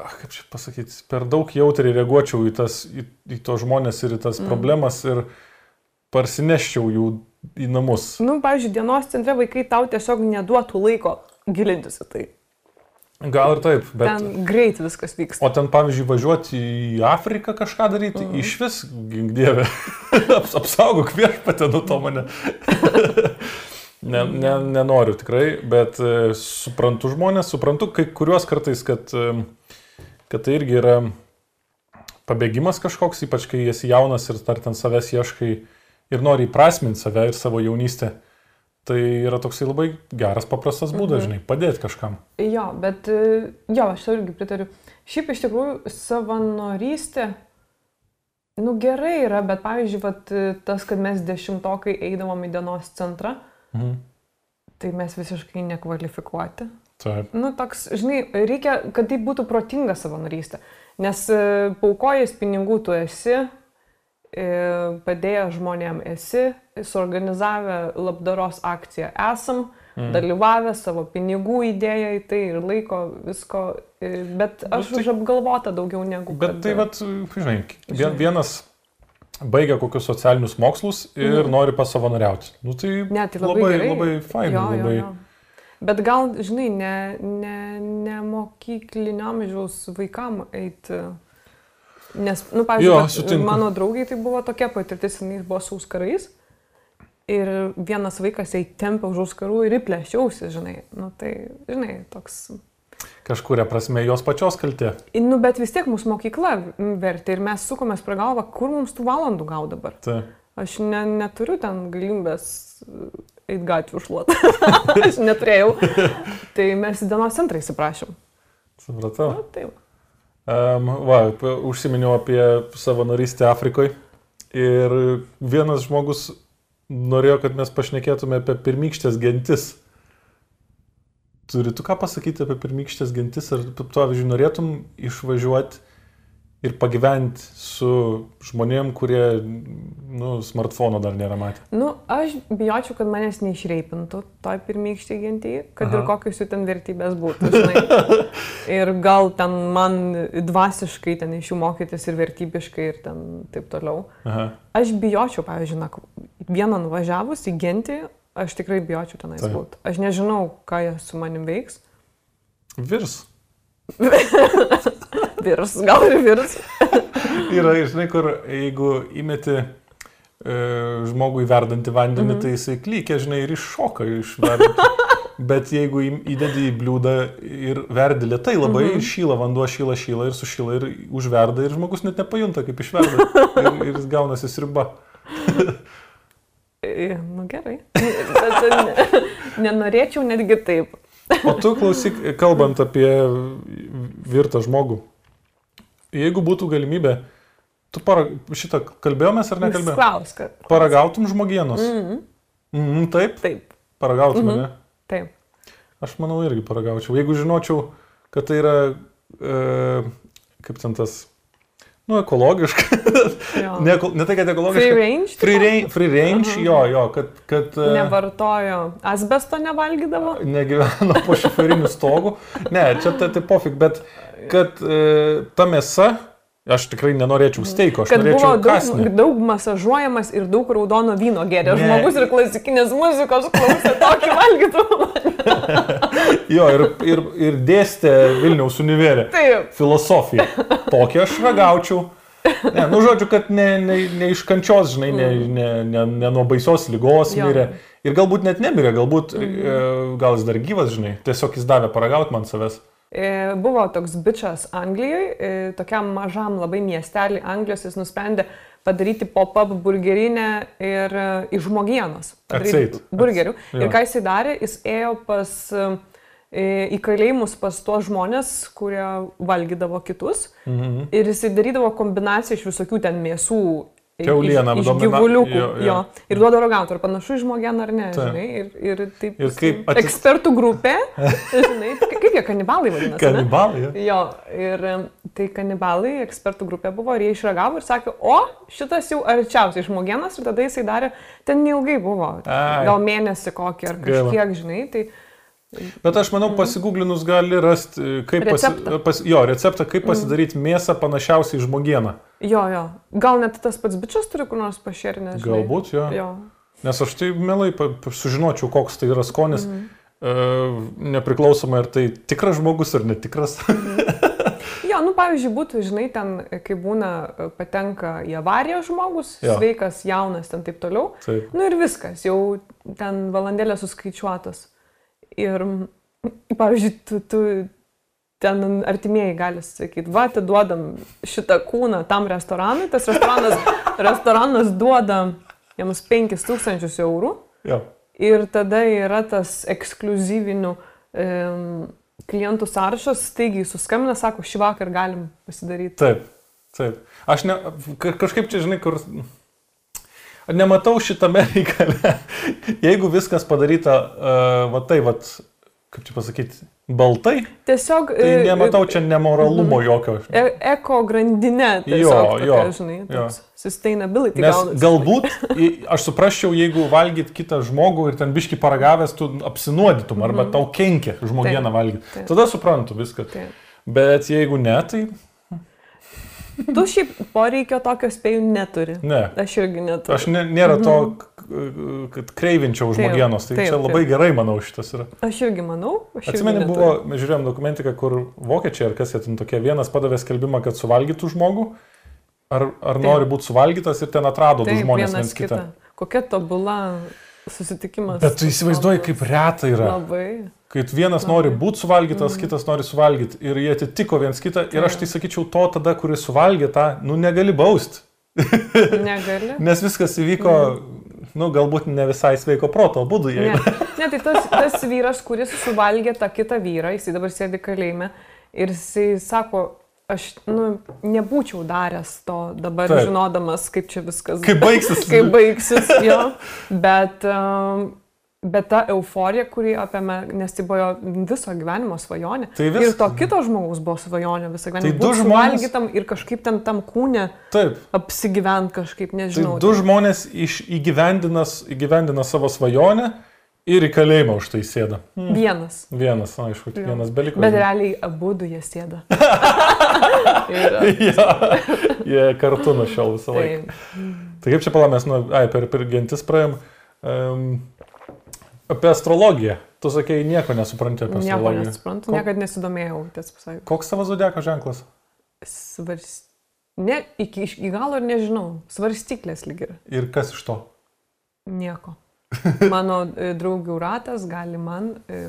ach, kaip čia pasakyti, per daug jautriai reaguočiau į, tas, į, į to žmonės ir į tas mm. problemas ir parsineščiau jų į namus. Nu, pavyzdžiui, dienos centre vaikai tau tiesiog neduotų laiko gilintis į tai. Gal ir taip, bet... Ten greit viskas vyksta. O ten, pavyzdžiui, važiuoti į Afriką kažką daryti, mm. iš vis, gink dievė, Aps, apsaugok viešpatę nuo to mane. ne, ne, nenoriu tikrai, bet e, suprantu žmonės, suprantu kai kuriuos kartais, kad, e, kad tai irgi yra pabėgimas kažkoks, ypač kai esi jaunas ir dar ten savęs ieškai ir nori įprasminti save ir savo jaunystę, tai yra toksai labai geras, paprastas būdas, žinai, padėti kažkam. Jo, bet e, jo, aš tau irgi pritariu. Šiaip iš tikrųjų savanorystė, nu gerai yra, bet pavyzdžiui, vat, e, tas, kad mes dešimtokai eidavom į dienos centrą, Mhm. tai mes visiškai nekvalifikuoti. Taip. Nu, toks, žinai, reikia, kad tai būtų protinga savanorystė. Nes e, paukojęs pinigų tu esi, padėjęs žmonėm esi, suorganizavę labdaros akciją esam, Mm. mm. dalyvavę savo pinigų įdėję į tai ir laiko visko, bet aš tai- už apgalvotą daugiau negu... Bet kad, tai, vat, žinai, vien, vienas baigia kokius socialinius mokslus ir Mhm. nori pasavanoriauti. Nu, tai, Ne, tai labai, labai, gerai. labai fainai. Jo, jo, labai... jo. Bet gal, žinai, ne, ne, ne mokyklinio amžiaus vaikam eiti. Nes, nu, Jo, pavyzdžiui, sutinku. mano draugai tai buvo tokia patirtis, jinai buvo su auskarais. Ir vienas vaikas tempia už auskarų ir įplėšiausi, žinai. Nu, tai, žinai, toks. Kažkuria prasme jos pačios kaltė. Nu, bet vis tiek mūsų mokykla vertė ir mes sukomės prie galvą, kur mums tų valandų gau dabar. Tai. Aš ne, neturiu ten galimybės eiti gatvių šluoti. aš neturėjau. Tai mes į dienos centrą įsiprašėm. Supratau. Nu, tai va. Um, va, užsiminiau apie savanorystę Afrikoje. Ir vienas žmogus norėjo, kad mes pašnekėtume apie pirmykštės gentis. Turi tu ką pasakyti apie pirmykštės gentis? Ar tu, pavyzdžiui, norėtum išvažiuoti ir pagyventi su žmonėm, kurie, nu, smartfono dar nėra matę? Nu, aš bijočiau, kad manęs neišreipintų toj pirmykštė gentyje, kad Aha. ir Aha. kokios jų ten vertybės būtų. Žinai. ir gal ten man dvasiškai ten iš jų mokytis ir vertybiškai ir ten taip toliau. Aha. Aš bijočiau, pavyzdžiui, na, vieną nuvažiavus į gentį, aš tikrai bijočiau tenais Taip. būti. Aš nežinau, ką jie su manim veiks. Virs. virs, gal ir virs. Yra, žinai, kur jeigu įmeti e, žmogų į verdantį vandenį, mm. -hmm. tai jisai klykia, žinai, ir iššoka iš verdantį. Bet jeigu įdedi į bliūdą ir verdi lietai labai, mm. -hmm. šyla vanduo, šyla, šyla ir sušyla ir užverda ir žmogus net nepajunta, kaip išverda. Ir, ir jis gaunasi sriba. E, Nu gerai. Bet ne, nenorėčiau netgi taip. O tu klausyk, kalbant apie virtą žmogų. Jeigu būtų galimybė, tu para, šitą kalbėjomės ar nekalbėjome? Klausk. Paragautum žmogienos. Mhm. Mm, taip? Taip. Paragautum, Mhm. mhm. ne? Taip. Aš manau irgi paragaučiau. Jeigu žinočiau, kad tai yra, e, kaip ten tas, nu, ekologiška. Ne, ne tai, kad ekologiška. Free range, Free, range, free range Mhm. jo, jo, kad... kad e, Nevartojo. Asbesto nevalgydavo. negyveno po šiferiniu stogu. Ne, čia tai, tai pofik, bet kad e, ta mėsa, aš tikrai nenorėčiau steiko, aš Kad norėčiau daug, kasnį. daug masažuojamas ir daug raudono vyno geria. Ne. Žmogus ir klasikinės muzikos klausė tokį valgytų. Jo, ir, ir, ir dėstė Vilniaus univerė. Taip. Filosofiją. Tokį aš ragaučiau. Ne, nu, žodžiu, kad ne, ne, ne iš kančios, žinai, ne, ne, ne, ne nuo baisios lygos Jo. mirė. Ir galbūt net nemirė, galbūt e, gal jis dar gyvas, žinai. Tiesiog jis davė paragauti man savęs. E, Buvo toks bičias Anglijoje, e, tokiam mažam labai miestelį Anglijos, jis nusprendė padaryti pop-up burgerinę ir e, iš žmogienos. padaryti Atseit. Burgerių. Ats- jo. Ir ką jisai darė, jis ėjo pas, e, į kalėjimus pas tuos žmonės, kurie valgydavo kitus. Mhm. Ir jisai darydavo kombinaciją iš visokių ten mėsų. Kiauliena, iš, iš gyvuliukų. jo, Jo, jo. Ir duoda ragauti, ar panašu į žmogieną ar ne. Taip. Žinai, ir, ir taip. Ir kaip atis- Ekspertų grupė. Žinai, ka- kaip jie kanibalai vadinasi? ne? Kanibalai, jo. Jo, ir tai kanibalai, ekspertų grupė buvo ir jie išragavo ir sakė, o šitas jau arčiausiai žmogienas ir tada jisai darė, ten neilgai buvo, Ai. gal mėnesį kokį ar kažkiek, žinai, tai Bet aš manau, pasigūglinus gali rasti, kaip pasi, Receptą. pas, jo, receptą, kaip pasidaryti mėsą panašiausiai į žmogieną. jo, jo, gal net tas pats bičias turi kur nors pašėrinę. Galbūt, jo. Jo. Nes aš tai mielai sužinočiau, koks tai yra skonis, Mhm. e, nepriklausomai ar tai tikras žmogus ar netikras. Jo, nu pavyzdžiui, būtų, žinai, ten, kai būna, e, patenka į avariją žmogus, Jo. sveikas, jaunas, ten taip toliau. Taip. Nu ir viskas, jau ten valandėlė suskaičiuotos. Ir, pavyzdžiui, tu, tu ten artimieji gali sakyti, va, atiduodam šitą kūną tam restoranui, tas restoranas, restoranas duoda jiems 5000 eurų Jo. ir tada yra tas ekskluzyvinių um, klientų sąrašas, staigiai suskambina, sako, šį vakar galim pasidaryti. Taip, taip. Aš ne, ka- kažkaip čia, žinai, kur... Nematau šitame reikale. Jeigu viskas padaryta, uh, va tai, va, kaip čia pasakyti, baltai, Tiesiog... tai e, nematau čia nemoralumo jokio. E eko grandinė, Jo, tokia, jo, žinai, jo. sustainability. Nes galbūt aš suprasčiau, jeigu valgyt kitą žmogų ir ten biški paragavęs, tu apsinuodytum arba tau kenkia žmogieną valgyti. Tada suprantu viską. Taip. Bet jeigu ne, tai Tu šiaip poreikio tokio spėjų neturi. ne. Aš irgi neturiu. Aš ne, nėra to, k- kad kreivinčiau žmogienos. Tai taip, čia labai taip. gerai, manau, šitas yra. Aš irgi manau. Aš Atsimeni, buvo, mes žiūrėjom dokumentiką, kur vokiečiai ar kas jie ten tokie, vienas padavė skelbimą, kad suvalgytų žmogų, ar, ar Taip. nori būti suvalgytas ir ten atrado du Taip, žmonės vienas viens kitą. Kokia tobula susitikimas. Bet tu įsivaizduoji, kaip reta yra. Labai. Kai vienas nori būti suvalgytas, kitas nori suvalgyti ir jie atitiko viens kitą ir aš tai sakyčiau, to tada, kuris suvalgė tą, nu negali bausti. Negali. Nes viskas įvyko, nu galbūt ne visai sveiko proto būdu. Ne, jei- ne tai tas, tas vyras, kuris suvalgė tą kitą vyrą, jisai dabar sėdi kalėjime ir jisai sako, aš nu, nebūčiau daręs to dabar. Taip. žinodamas, kaip čia viskas Kaip baigsis. kaip baigsis jo. Bet, um, bet ta euforija, kurį apėmė, nes tai buvo viso gyvenimo svajonė. Tai vis- Ir to kito žmogaus buvo svajonė visą gyvenimą. Tai du Būt žmonės- suvalgytam ir kažkaip ten tam kūne Taip. apsigyvent kažkaip, Tai nežinau. du žmonės iš, įgyvendinas, įgyvendina savo svajonę ir į kalėjimą už tai sėda. Vienas. Vienas, aišku, tik vienas beliko. Bet realiai abu du jie sėda. ir, ja, jie kartu nuo šiol visą laiką. tai, Tai kaip čia palamės, nu, ai, per, per gentis praėjom. Um, apie astrologiją. Tu sakei, nieko nesupranti apie nieko astrologiją. nesuprantu, Ko- niekada nesidomėjau, tiesą pasakius. Koks tavo zodiako ženklas? Svars... Ne, iki, iki galo ir nežinau. Svarstyklės lyg ir. Ir kas iš to? Nieko. Mano e, draugių ratas gali man e,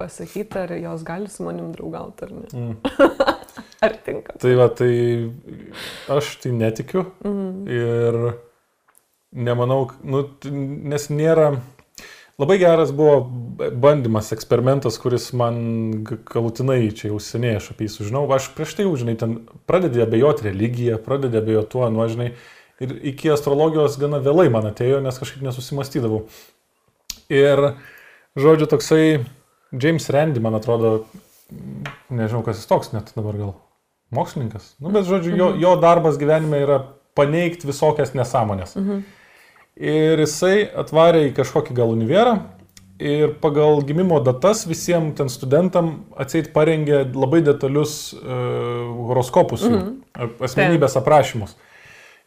pasakyti, ar jos gali su manim draugauti ar ne. Mm. ar tinka. Tai va, tai aš tai netikiu Mhm. ir nemanau, nu, nes nėra. Labai geras buvo bandymas, eksperimentas, kuris man galutinai čia jau seniai aš apie jį sužinau. Aš prieš tai jau, žinai, ten pradedė abejoti religiją, pradedė abejoti tuo, nu, žinai, ir iki astrologijos gana vėlai man atėjo, nes kažkaip nesusimastydavau. Ir, žodžiu, toksai James Randy, man atrodo, nežinau, kas jis toks net dabar gal. Mokslininkas. Nu, bet, žodžiu, jo, jo darbas gyvenime yra paneigti visokias nesąmonės. Mhm. Ir jisai atvarė į kažkokį gal univerą ir pagal gimimo datas visiems ten studentam atseit parengė labai detalius uh, horoskopus, jų, Mhm. asmenybės aprašymus.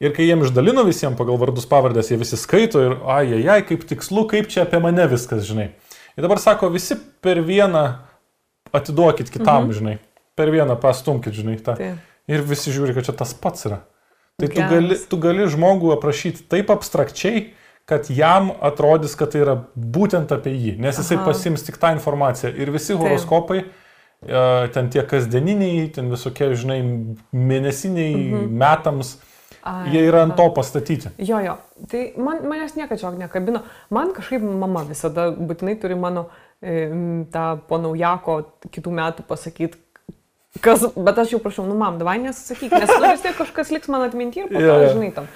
Ir kai jiem išdalino visiems pagal vardus pavardės, jie visi skaito ir, ai, ai, ai, kaip tikslu, kaip čia apie mane viskas, žinai. Ir dabar sako, visi per vieną atiduokit kitam, Mhm. žinai. Per vieną pastumkit, žinai. Tą. Taip. Ir visi žiūri, kad čia tas pats yra. Tai tu gali, tu gali žmogų aprašyti taip abstrakčiai, kad jam atrodys, kad tai yra būtent apie jį, nes jisai Aha. pasims tik tą informaciją. Ir visi Taip. horoskopai, e, ten tie kasdieniniai, ten visokie, žinai, mėnesiniai Mhm. metams, Ai, jie yra ant to pastatyti. Jo, jo. Tai man, manęs niekada čia nekabino. Man kažkaip mama visada būtinai turi mano e, tą po naujako kitų metų pasakyti. Kas, bet aš jau prašau, nu mam, davai nesakyk, nes nu, vis tiek kažkas liks man atminti ir po to, Jo, jo. žinai, tam.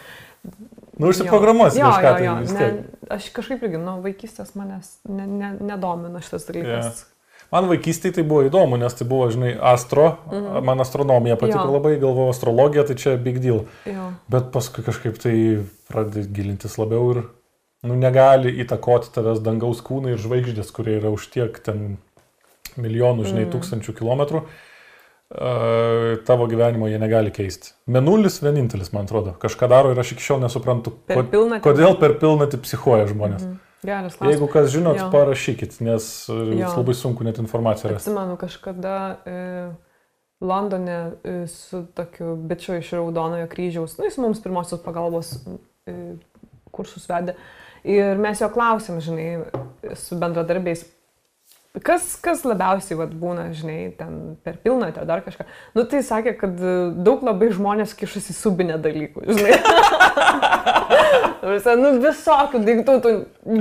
Nu, užsiprogramuosi Jo, kažką, jo, tai jo, vis ne, tiek. aš kažkaip irgi nuo vaikystės manęs ne, ne, nedomina šitas dalykas. Man vaikystėje tai buvo įdomu, nes tai buvo, žinai, astro, Mhm. man astronomija patiko Jo. labai, galvojau, astrologija, tai čia big deal. Jo. Bet paskui kažkaip tai pradedi gilintis labiau ir nu, negali įtakoti tavęs dangaus kūnai ir žvaigždės, kurie yra už tiek ten milijonų, žinai, Mm. tūkstančių kilometrų. Uh, tavo gyvenimo jie negali keisti. Menulis vienintelis, man atrodo, kažką daro ir aš iki šiol nesuprantu, Per pilnatį? kodėl per pilnatį psichuoja žmonės. Mhm. Geras klausimas. Jeigu kas žinot, Jo. parašykit, nes uh, Jo. labai sunku net informaciją rasti. Atsimenu kažkada e, Londone e, su tokiu bičiu iš Raudonojo kryžiaus, nu jis mums pirmosios pagalbos e, kursus vedė. Ir mes jo klausėm, žinai, su bendradarbiais, kas, kas labiausiai vat, būna, žinai, ten per pilnatį ar dar kažką. Nu tai sakė, kad e, daug labai žmonės kišasi subinę dalykų, žinai. nu visokių daiktų. Tu,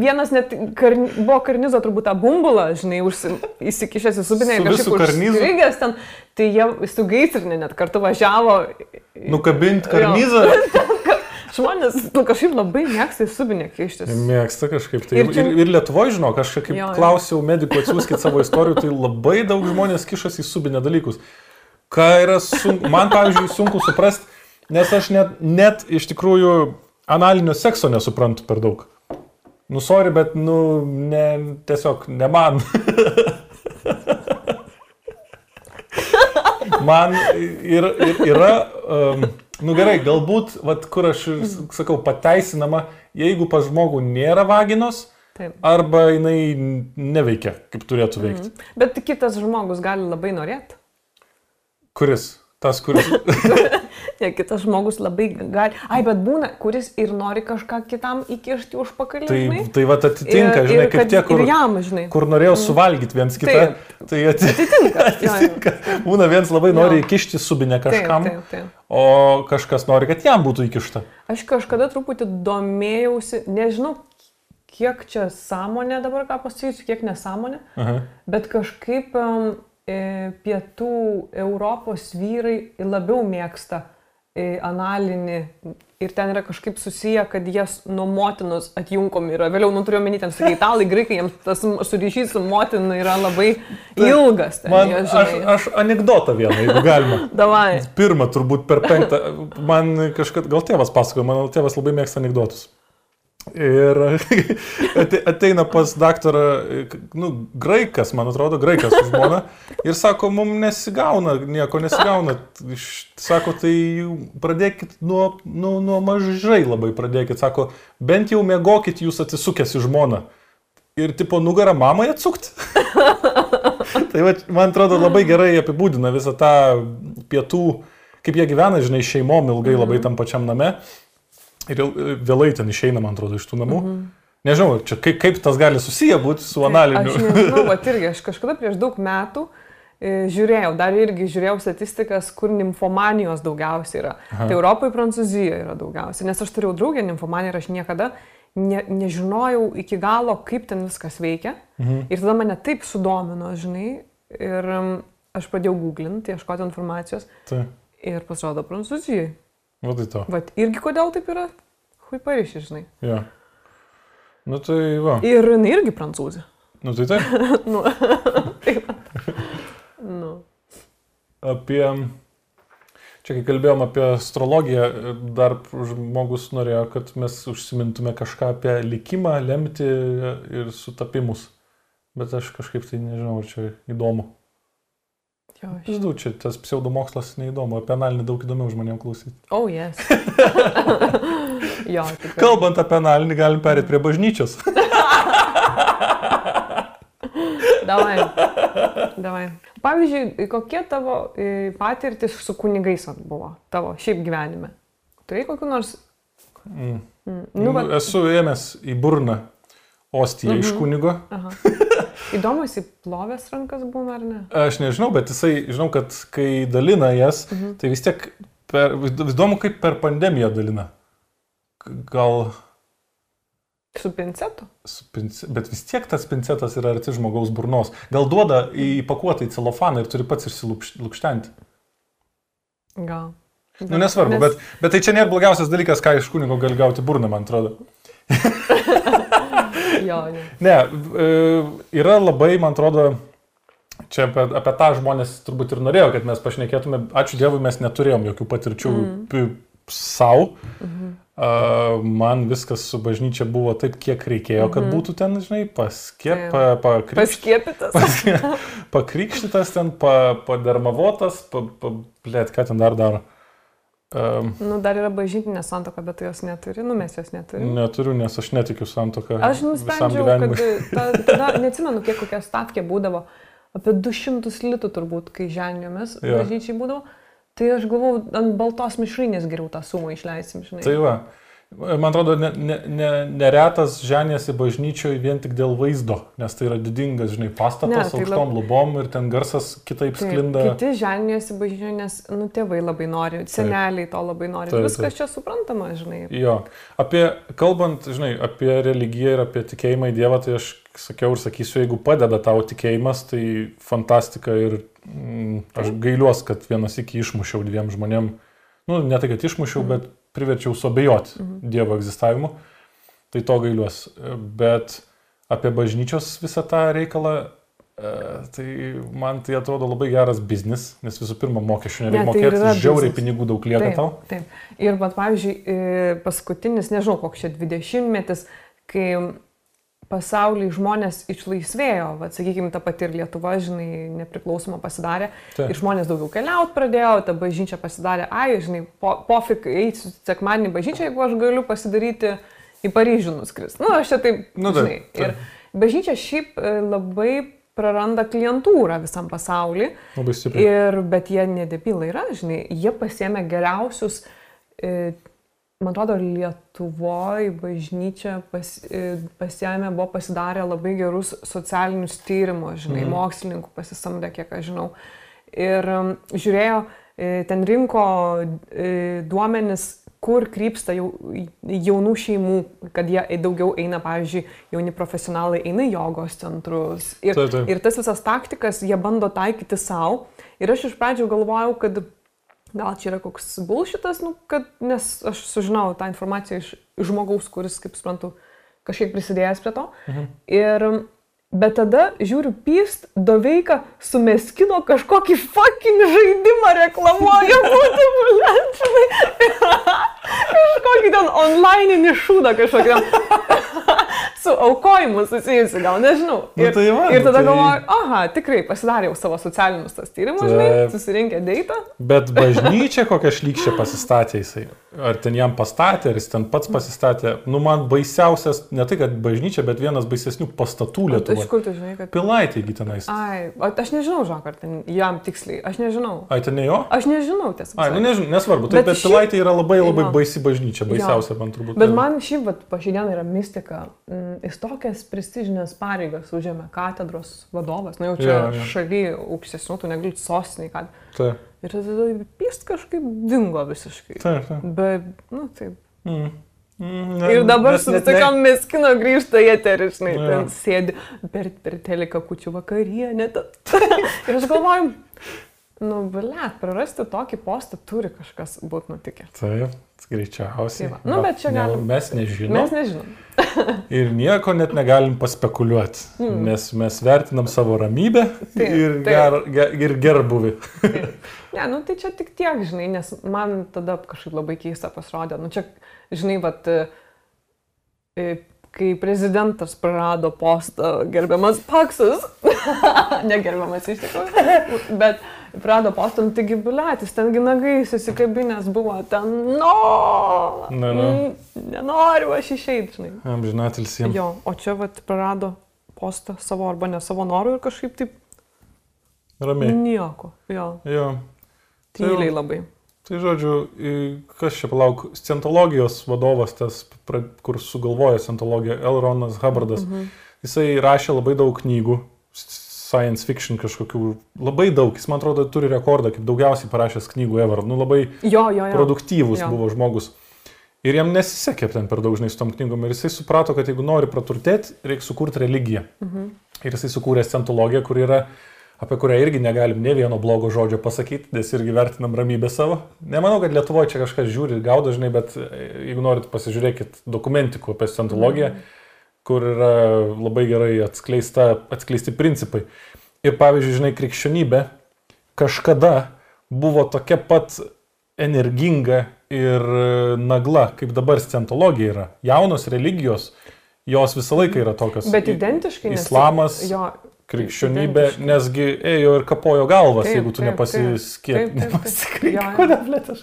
vienas net karni, buvo karnizo turbūt tą bumbulą, žinai, užsi, įsikišęs į subinę Su ir visu karnizu? užstrigęs ten. Tai jie su gaisrinė net kartu važiavo. Nukabinti karnizą. Žmonės, nu kažkaip labai mėgsta į subinę kištis. Mėgsta kažkaip. Tai ir, Ir ir, Lietuvoje, žinok, aš kaip Jo, klausiau medikų, atsiųskit savo istorijų, tai labai daug žmonės kišasi į subinę dalykus. Ką yra sunku, man pavyzdžiui sunku suprasti, nes aš net, net iš tikrųjų analinio sekso nesuprantu per daug. Nu, sorry, bet, nu, ne, tiesiog ne man. man ir, ir yra, um, nu gerai, galbūt, vat, kur aš s- sakau, pateisinama, jeigu pas žmogų nėra vaginos, Taip. arba jinai neveikia, kaip turėtų veikti. Bet kitas žmogus gali labai norėti. Kuris? Tas, kuris. Ne, kitas žmogus labai gali. Ai, bet būna, kuris ir nori kažką kitam įkišti už pakalį. tai, tai va atitinka, Ir- žinai, ir kaip tie, kur, jam, žinai. kur norėjo suvalgyti viens kitą. Taip. Tai ati- Atitinka. jo, jo. atitinka. Būna viens labai nori Jo. įkišti subinę kažkam, Taip, taip, taip. o kažkas nori, kad jam būtų įkišta. Aš kažkada truputį domėjausi, nežinau, kiek čia sąmonė dabar, ką pasakysiu, kiek nesąmonė, Aha. bet kažkaip e, pietų Europos vyrai labiau mėgsta analinį ir ten yra kažkaip susiję, kad jas nuo motinos atjunkomi yra. Vėliau, nu turiu menį, ten sakai, italai, graikai, jiems tas suryšys su motina yra labai ilgas. Ten, Man, jie, aš, aš anegdotą vieną, jeigu galima. Davai. Pirmą turbūt per penktą. Man kažkad, gal tėvas pasakojo, mano tėvas labai mėgsta anegdotus. Ir ate- ateina pas daktarą, nu, graikas, man atrodo, graikas su žmona. Ir sako, mums nesigauna, nieko nesigauna. Sako, tai pradėkit nuo, nuo, nuo mažai labai pradėkit. Sako, bent jau mėgokit jūs atsisukęs į žmoną. Ir tipo nugarą mamai atsukti. tai va, man atrodo labai gerai apibūdina visą tą pietų, kaip jie gyvena, žinai, šeimom ilgai labai tam pačiam name. Ir il- vėlai ten išeina, man atrodo, iš tų namų. Nežinau, čia kaip, kaip tas gali susiję būti su analiniu. Aš nežinau, va irgi, aš kažkada prieš daug metų e, žiūrėjau, dar irgi žiūrėjau statistikas, kur nimfomanijos daugiausiai yra. Aha. Tai Europoje, Prancūzijoje yra daugiausiai, nes aš turėjau draugę nimfomaniją ir aš niekada ne, nežinojau iki galo, kaip ten viskas veikia. Mhm. Ir tada mane taip sudomino, žinai, ir aš pradėjau googlinti, ieškoti informacijos Tai, ir pasirodo Prancūzijoje. Va tai to. Vat irgi kodėl taip yra? Hui paryšiai, žinai. Ja. Nu tai va. Ir jinai irgi prancūzė. Nu tai taip. nu, taip. nu. Apie... Čia kai kalbėjom apie astrologiją, dar žmogus norėjo, kad mes užsimintume kažką apie likimą, lemti ir sutapimus. Bet aš kažkaip tai nežinau, ar čia įdomu. Aš- Žinau, čia tas pseudomokslas neįdomu, apie analinį daug įdomiau žmonėms klausyti. Oh, yes. jo, tikrai. Kalbant apie analinį, galim perėti prie bažnyčios. Davai. Davai. Pavyzdžiui, kokie tavo e, patirtis su kunigais buvo tavo šiaip gyvenime? Turėjai kokiu nors... Mm. Mm. Nu, Nu, va, Esu ėmęs į burną ostiją mm -hmm. iš Mhm. kunigo. Įdomu, jis įplovęs rankas būna ar ne? Aš nežinau, bet jisai, žinau, kad kai dalina jas, Mhm. tai vis tiek, per, įdomu, kaip per pandemiją dalina. Gal, Su pincetu? su pince, bet vis tiek tas pincetas yra arti žmogaus burnos. Gal duoda įpakuotą į celofaną ir turi pats išsilūkštenti. Gal. Nu, nesvarbu, Nes... bet, bet tai čia nėra blogiausias dalykas, ką iš kunigo gali gauti burną, man atrodo. Jo, jo. Ne, e, yra labai, man atrodo, čia apie, apie tą žmonės turbūt ir norėjo, kad mes pašnekėtume. Ačiū Dievui, mes neturėjom jokių patirčių Mm. mm. savo. Mhm. Uh, man viskas su bažnyčia buvo taip, kiek reikėjo, kad Mhm. būtų ten, žinai, Taip. pa, pakrikšt, Paskiepytas. pas- pakrikštytas, ten pa, padermavotas, pa, pa, blėt, ką ten dar daro. Um, Nu, dar yra bažnytinė santoka, bet jos neturi, nu mes jos neturime. neturiu, nes aš netikiu santoką. Aš nusprendžiau, kad ta, tada, neatsimenu, kiek kokia statke būdavo, apie 200 litų turbūt, kai ženiomis Jo. bažnyčiai būdavo. Tai aš galvau, ant baltos mišrinės geriau tą sumą išleisim, žinai. Tai va. Man atrodo, ne, ne, ne, neretas ženėsi bažnyčioje vien tik dėl vaizdo, nes tai yra didingas, žinai, pastatas Ne, tai aukštom lab- lubom ir ten garsas kitaip Taip, sklinda. Kiti ženijasi bažnyčioje, nes, nu, tėvai labai nori, seneliai to labai nori. Taip, Viskas taip. čia suprantama, žinai. Jo, apie, kalbant, žinai, apie religiją ir apie tikėjimą į Dievą, tai aš sakiau ir sakysiu, jeigu padeda tau tikėjimas, tai fantastika ir mm, aš gailiuos, kad vienas iki išmušiau dviem žmonėm, nu, ne tai, kad išmušiau, Mhm. bet priverčiau suabejoti Dievo egzistavimu, tai to gailiuos. Bet apie bažnyčios visą tą reikalą, e, tai man tai atrodo labai geras biznis, nes visų pirma, mokesčių Ne, nereikia tai ir mokėti, žiauriai biznis. pinigų daug lieka Taip, tau. taip. Ir, bet, pavyzdžiui, e, paskutinis, nežinau, koks čia 20 metis, kai pasaulyje žmonės išlaisvėjo, va, sakykime, ta pati ir Lietuva, žinai, nepriklausoma pasidarė. Taip. Ir žmonės daugiau keliauti pradėjo, ta bažnyčia pasidarė, ai, žinai, po, pofik eisiu sekmanį bažnyčią, jeigu aš galiu pasidaryti į Paryžių nuskris. Na, nu, aš čia taip, Nu, žinai. taip. Ir bažnyčia šiaip e, labai praranda klientūrą visam pasauliu. Labai stipriai. Ir, bet jie nedebilai yra, žinai, jie pasėmė geriausius, e, man atrodo, Lietuvoje bažnyčia pas, e, pasėmė, buvo pasidarę labai gerus socialinius tyrimus, žinai, mm. mokslininkų pasisamdė, kiek aš žinau. Ir žiūrėjo, e, ten rinko e, duomenis, kur krypsta jau, jaunų šeimų, kad jie daugiau eina, pavyzdžiui, jauni profesionalai eina į jogos centrus. Ir, Taip, taip. ir tas visas taktikas jie bando taikyti savo. Ir aš iš pradžių galvojau, kad gal čia yra koks bulšitas, nu, kad, nes aš sužinau tą informaciją iš žmogaus, kuris, kaip suprantu, kažkiek prisidėjęs prie to. Mhm. Ir, bet tada, žiūriu, pyst, doveika sumeskino kažkokį fucking žaidimą reklamuoja, būtų, blėčiai. Kažkokį ten onlininį šūdą kažkokį su aukojimu susijusi, gal nežinau. Nu Ir, tai va, ir nu tada tai- galvoju, aha, tikrai pasidarė jau savo socialinius tas tyrimus, žinai, Taip. susirinkė deitą. Bet bažnyčia kokią šlykščią pasistatė jisai. Ar ten jam pastatė, ar jis ten pats pasistatė. Nu, man baisiausias, ne tai kad bažnyčia, bet vienas baisesnių pastatų Iš Lietuvoje. kur tu žinai, kad... Pilaitėgi tenais. Ai, aš nežinau, žinok, ar ten jam tiksliai, aš nežinau. Ai, ten ne jo? Aš nežinau, tiesą Ai, nu sakant. nežinau, nesvarbu. Tai Bet bet šiaip- Pilaitė yra labai labai. Baisi bažnyčia, baisiausia Jo. man turbūt. Bet yra. man šiaip, vat, po šiandien yra mistika. Mm, Jis tokias prestižinės pareigas užėmė katedros vadovas. Na jau čia Jo, jo. šaly aukštesnių, tu negali sostinį, kad. Taip, Ir tada pist kažkaip dingo visiškai. taip. taip. Bet, nu taip. Mm. Mm, ne- Ir dabar su net visokiam meskino grįžta į eterį, žinai, Jo. ten sėdi per, per teleką kučių vakarienę. ta- Ir aš galvoju, nu, blėt, prarasti tokį postą turi kažkas būti nutikę. Taip, greičiausiai. Tai. Nu, bet čia Ne- galim- Mes nežinom. Mes nežinom. Ir nieko net negalim paspekuliuoti, Mm. nes mes vertinam savo ramybę Taip, ir, ger, ger, ir gerbuvį. Ne, nu tai čia tik tiek, žinai, nes man tada kažkaip labai keista pasirodė. Nu čia, žinai, vat, e, kai prezidentas prarado postą, gerbiamas Paksas, negerbiamas iš tikrųjų, bet prarado postą, nu taigi bilatis, tengi nagai susikabinės buvo ten, no, Na, na. mm, nenoriu aš išeiti, žinai. Amžinatilsi jiems. Jo, o čia vat prarado postą savo arba ne savo norų ir kažkaip taip Ramiai. nieko, jo, Jo. Tai tyliai jau- labai. Tai žodžiu, kas čia palauk, scentologijos vadovas, tas, kur sugalvojo scentologiją, Elronas Hubbardas, Mhm. jisai rašė labai daug knygų, science fiction kažkokių, labai daug, jis man atrodo turi rekordą, kaip daugiausiai parašęs knygų ever, nu labai Jo, jo, jo. produktyvus Jo. buvo žmogus. Ir jam nesisekė ten per daug, žinai, su tom knygom. Ir jisai suprato, kad jeigu nori praturtėti, reikia sukurti religiją. Mhm. Ir jisai sukūrė scentologiją, kur yra, apie kurią irgi negalim ne vieno blogo žodžio pasakyti, nes irgi vertinam ramybę savo. Nemanau, kad Lietuvoje čia kažkas žiūri, gaudo, žinai, bet jeigu norit pasižiūrėkit dokumentikų apie scentologiją, Mhm. Kur yra labai gerai atskleista, atskleisti principai. Ir pavyzdžiui, žinai, krikščionybė kažkada buvo tokia pat energinga ir e, nagla, kaip dabar scentologija yra. Jaunos religijos, jos visą laiką yra tokios. Bet identiškai. nes- Islamas. Jo, krikščionybė, nesgi ėjo ir kapojo galvas, Taip, jeigu tu taip, nepasiskiep, taip, taip, taip. aš?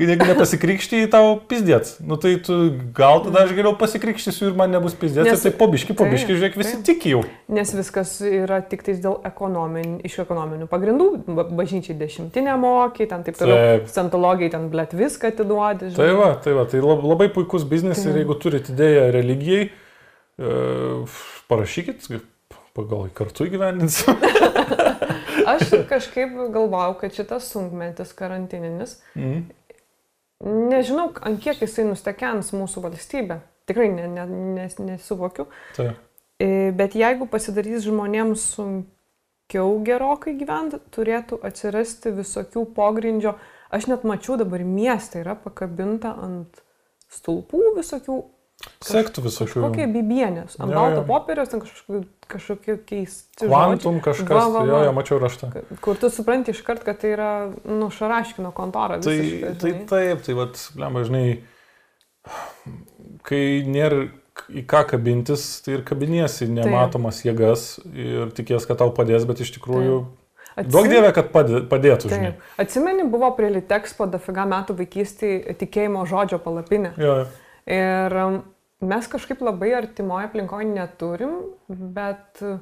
Jeigu nepasikrikščiai, tau pizdėts. Nu tai tu gal tada aš geriau pasikrikštysiu ir man nebus pizdėts. Nes- tai pobiški, pobiški, Taip, žiūrėk, visi taip. tiki jau. Nes viskas yra tik tais dėl ekonomin, iš ekonominių pagrindų. Ba- Bažnyčiai dešimtinę mokį, ten taip toliau. Taip. Santologijai ten blėt viską atiduodi. Tai va, tai va, tai lab- labai puikus biznis ir Tai- jeigu turite idėją religijai, e, parašykit, pagal kartu įgyvendinsim. Aš kažkaip galvau, kad šitas sunkmetis karantininis, Mhm. nežinau, ant kiek jisai nustekens mūsų valstybę. Tikrai ne, ne, nes, nesuvokiu. Tai. Bet jeigu pasidarys žmonėms sunkiau gerokai gyventi, turėtų atsirasti visokių pogrindžio. Aš net mačiau dabar miestą yra pakabinta ant stulpų visokių. Sektų visokių. Kokie bibienės. Ant Jo, balto jo. popieriaus, ten kažkokie, kažkokie keisti. Kvantum kažkas, Va, va, jo, va. jo, mačiau raštą. Kur tu supranti iš kart, kad tai yra, nu, šaraškino kontora. Tai, tai žinai. taip, tai vad, blemba, žinai, kai nėra į ką kabintis, tai ir kabiniesi nematomas jėgas ir tikės, kad tau padės, bet iš tikrųjų... Atsim- Daug dievė, kad padė- padėtų, žinai. Taip. Atsimeni, buvo prie Litexpo dafiga metų vaikystėje tikėjimo žodžio palapinė. Jo, jo. Ir um, mes kažkaip labai artimoje aplinkoje neturim, bet uh,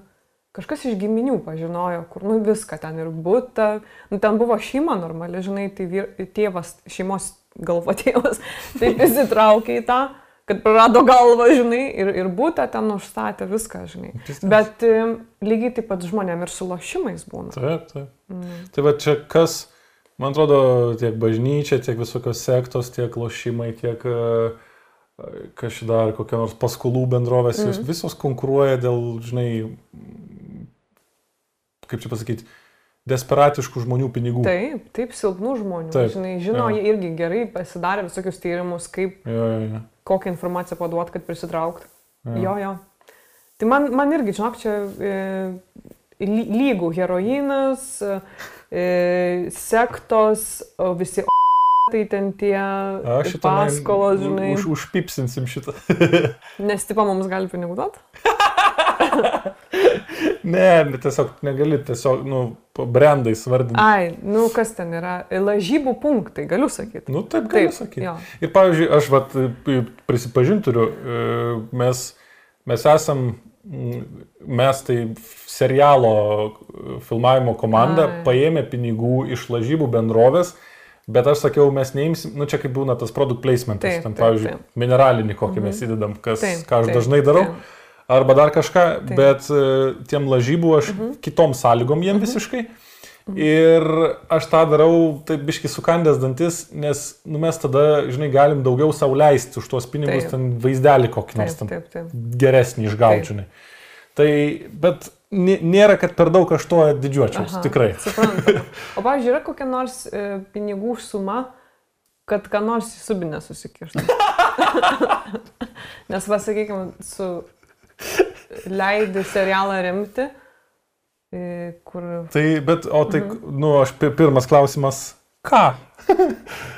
kažkas iš giminių pažinojo, kur nu viską ten ir būta. Nu, ten buvo šeima normali, žinai, tai vyr, tėvas, šeimos galvo tėvas, taip įsitraukė į tą kad prarado galvą, žinai, ir, ir būtą ten užstatė viską, žinai. Bet um, lygiai taip pat žmonėm ir su lošimais būna. Taip, taip. Mm. Tai va čia kas, man atrodo, tiek bažnyčia, tiek visokios sektos, tiek lošimai, tiek e, čia dar, kokia nors paskolų bendrovės, mm. jos Mhm. visos konkuruoja dėl, žinai, kaip čia pasakyti, desperatiškų žmonių pinigų. Taip, taip, silpnų žmonių. Taip, Žinai, žino, jo. jie irgi gerai pasidarė visokius tyrimus, kaip, jo, jo. kokią informaciją paduot, kad prisitraukt. Jo. Jo, jo. Tai man, man irgi, žinok, čia e, ly- lygų heroinas, e, sektos, visi tai ten tie Aš paskolos, žinai. Už, užpipsinsim šitą. Nes tipo mums gali pinigų duoti? ne, ne, tiesiog negali, tiesiog, nu, brandai svardinti. Ai, nu kas ten yra? Lažybų punktai, galiu sakyti. Nu, taip galiu sakyti. jo. Ir pavyzdžiui, aš vat, prisipažinti turiu, e, mes, mes esam, mes tai serialo filmavimo komanda Ai. paėmė pinigų iš lažybų bendrovės, bet aš sakiau, mes neimsim, nu čia kaip būna tas product placementas, Taip, ten taip, pavyzdžiui, taip. mineralinį kokį Mhm. mes įdedam, kas, Taip, ką aš taip, dažnai darau. taip. Arba dar kažką, Taip. bet e, tiem lažybų aš Mhm. kitom sąlygom jiem visiškai. Ir aš tą darau taip biški sukandęs dantis, nes nu, mes tada, žinai, galim daugiau savo leisti už tuos pinigus, Taip. ten vaizdelį kokį nors Taip, ten taip, taip. geresnį išgauti, žinai. Tai, bet nėra, kad per daug aš tuo didžiuočiausi, Aha, tikrai. Suprantu. O, pavyzdžiui, yra kokia nors e, pinigų suma, kad ką nors į subinę susikištų. Nes, va, sakykime, su leidi serialą rimti, e, kur... Tai, bet, o tai, Mhm. nu, aš pi- pirmas klausimas, ką?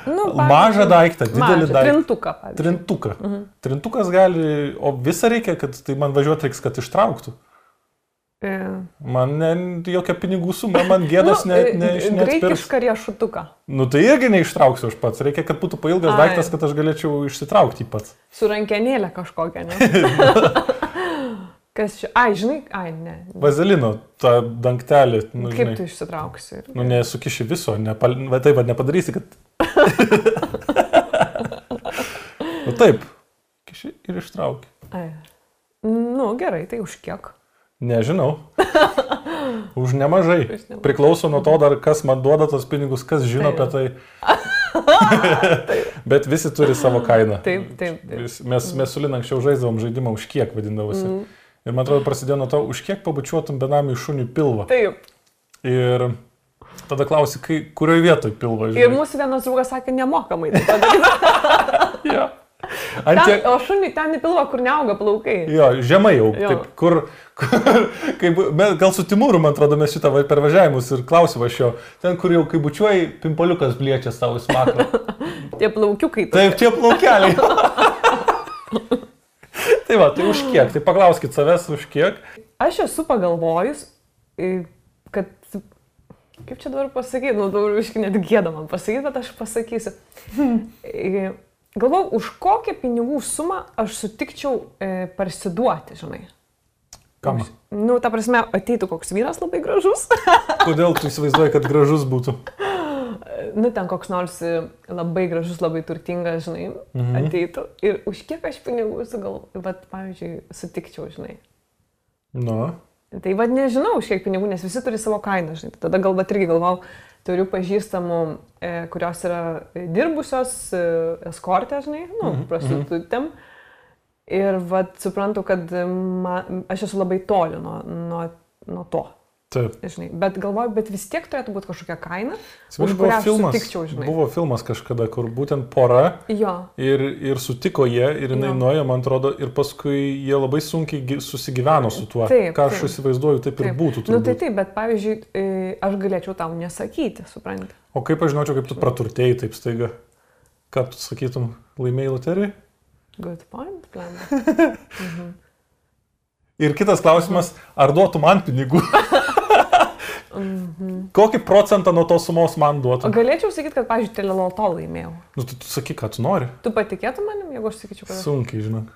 Nu, Mažą daiktą, didelį mažą, daiktą. Trintuką, pavyzdžiui. Trintuką. Mhm. Trintukas gali, o visą reikia, kad tai man važiuoti reiks, kad ištrauktų. E, Man ne, jokia pinigų suma, man gėdas ne, e, ne, ne, neatpirks. Graikišką riešutuką. Nu tai irgi neištrauksiu aš pats. Reikia, kad būtų pailgas Ai. daiktas, kad aš galėčiau išsitraukti pats. Su rankenėlė kažkokia, ne? Kas čia? Ai, žinai, ai, ne. Vazelino, tą dangtelį. Nu, Kaip žinai, tu išsitrauksi? nu nesukiši viso, nepal... va, taip pat nepadarysi, kad... nu taip, kiši ir ištrauki. Ai. Nu, gerai, tai už kiek? Nežinau. Už nemažai. Už nemažai. Priklauso nuo to dar, kas man duoda tos pinigus, kas žino Taip. apie tai. Bet visi turi savo kainą. Taip, taip, taip. Mes, mes su Lina anksčiau žaisdavom žaidimą už kiek vadindavosi. Mhm. Ir man atrodo prasidėjo nuo to, už kiek pabučiuotum benamiui šuniui pilvą. Taip. Ir tada klausi, kai, kurioje vietoje pilvą Ir žinai. mūsų vienas draugas sakė nemokamai. tai padaryti. Jo. Ant Ten, tiek- o šuniui ten į pilvą, kur neauga plaukai. Jo, žemai jau. Jo. Taip, kur, kur kaip, gal su Timūru, man atrodo, mes šitą va- per važiavimus ir klausimą aš jo. Ten, kur jau, kai bučiuoji, pimpaliukas bliečia savo smakrą. Tie plaukiukai. Taip, tie plaukeliai. tai va, tai už kiek? Tai paklauskit savęs už kiek. Aš esu pagalvojus, kad, kaip čia dabar pasakyti, nu, dabar iškai net gėda man pasakyti, bet aš pasakysiu. Galvau, už kokią pinigų sumą aš sutikčiau e, parsiduoti, žinai. Kam? Nu, ta prasme, ateitų koks vyras labai gražus. Kodėl tu įsivaizduoji, kad gražus būtų? nu, ten koks nors e, labai gražus, labai turtingas, žinai, mhm. ateitų. Ir už kiek aš pinigų sugal, bet, pavyzdžiui, sutikčiau, žinai. Nu. Tai vad nežinau, už kiek pinigų, nes visi turi savo kainą, žinai. Tada galbūt irgi galvau, turiu pažįstamų, e, kurios yra dirbusios e, eskortė, žinai, nu, Mhm, prostitutėm. Ir vad suprantu, kad man, aš esu labai toli nuo, nuo, nuo to. Taip. Žinai. Bet galvoju, bet vis tiek turėtų būti kažkokia kaina, Atsimenu, už kurią filmas, sutikčiau, žinai. buvo filmas kažkada, kur būtent pora Jo. ir, ir sutiko jie, ir jinai Jo. nuėjo, man atrodo, ir paskui jie labai sunkiai gy- susigyveno su tuo. Taip, Ką aš taip. įsivaizduoju, taip, taip. ir būtų. Na nu, tai taip, bet pavyzdžiui, e, aš galėčiau tau nesakyti, supranti. O kaip aš žinočiau, kaip tu praturtėjai taip staiga? Ką tu sakytum, laimėjai loteriją? Good point, plan. Ir kitas klausimas, ar duotų man pinigų? Kokį procentą nuo tos sumos man O duotų? galėčiau sakyti, kad, pavyzdžiui, teleloto laimėjau. Nu, tu, tu sakyk, ką tu nori. Tu patikėtum manim, jeigu aš sakyčiau, kad... Sunkiai, žinok.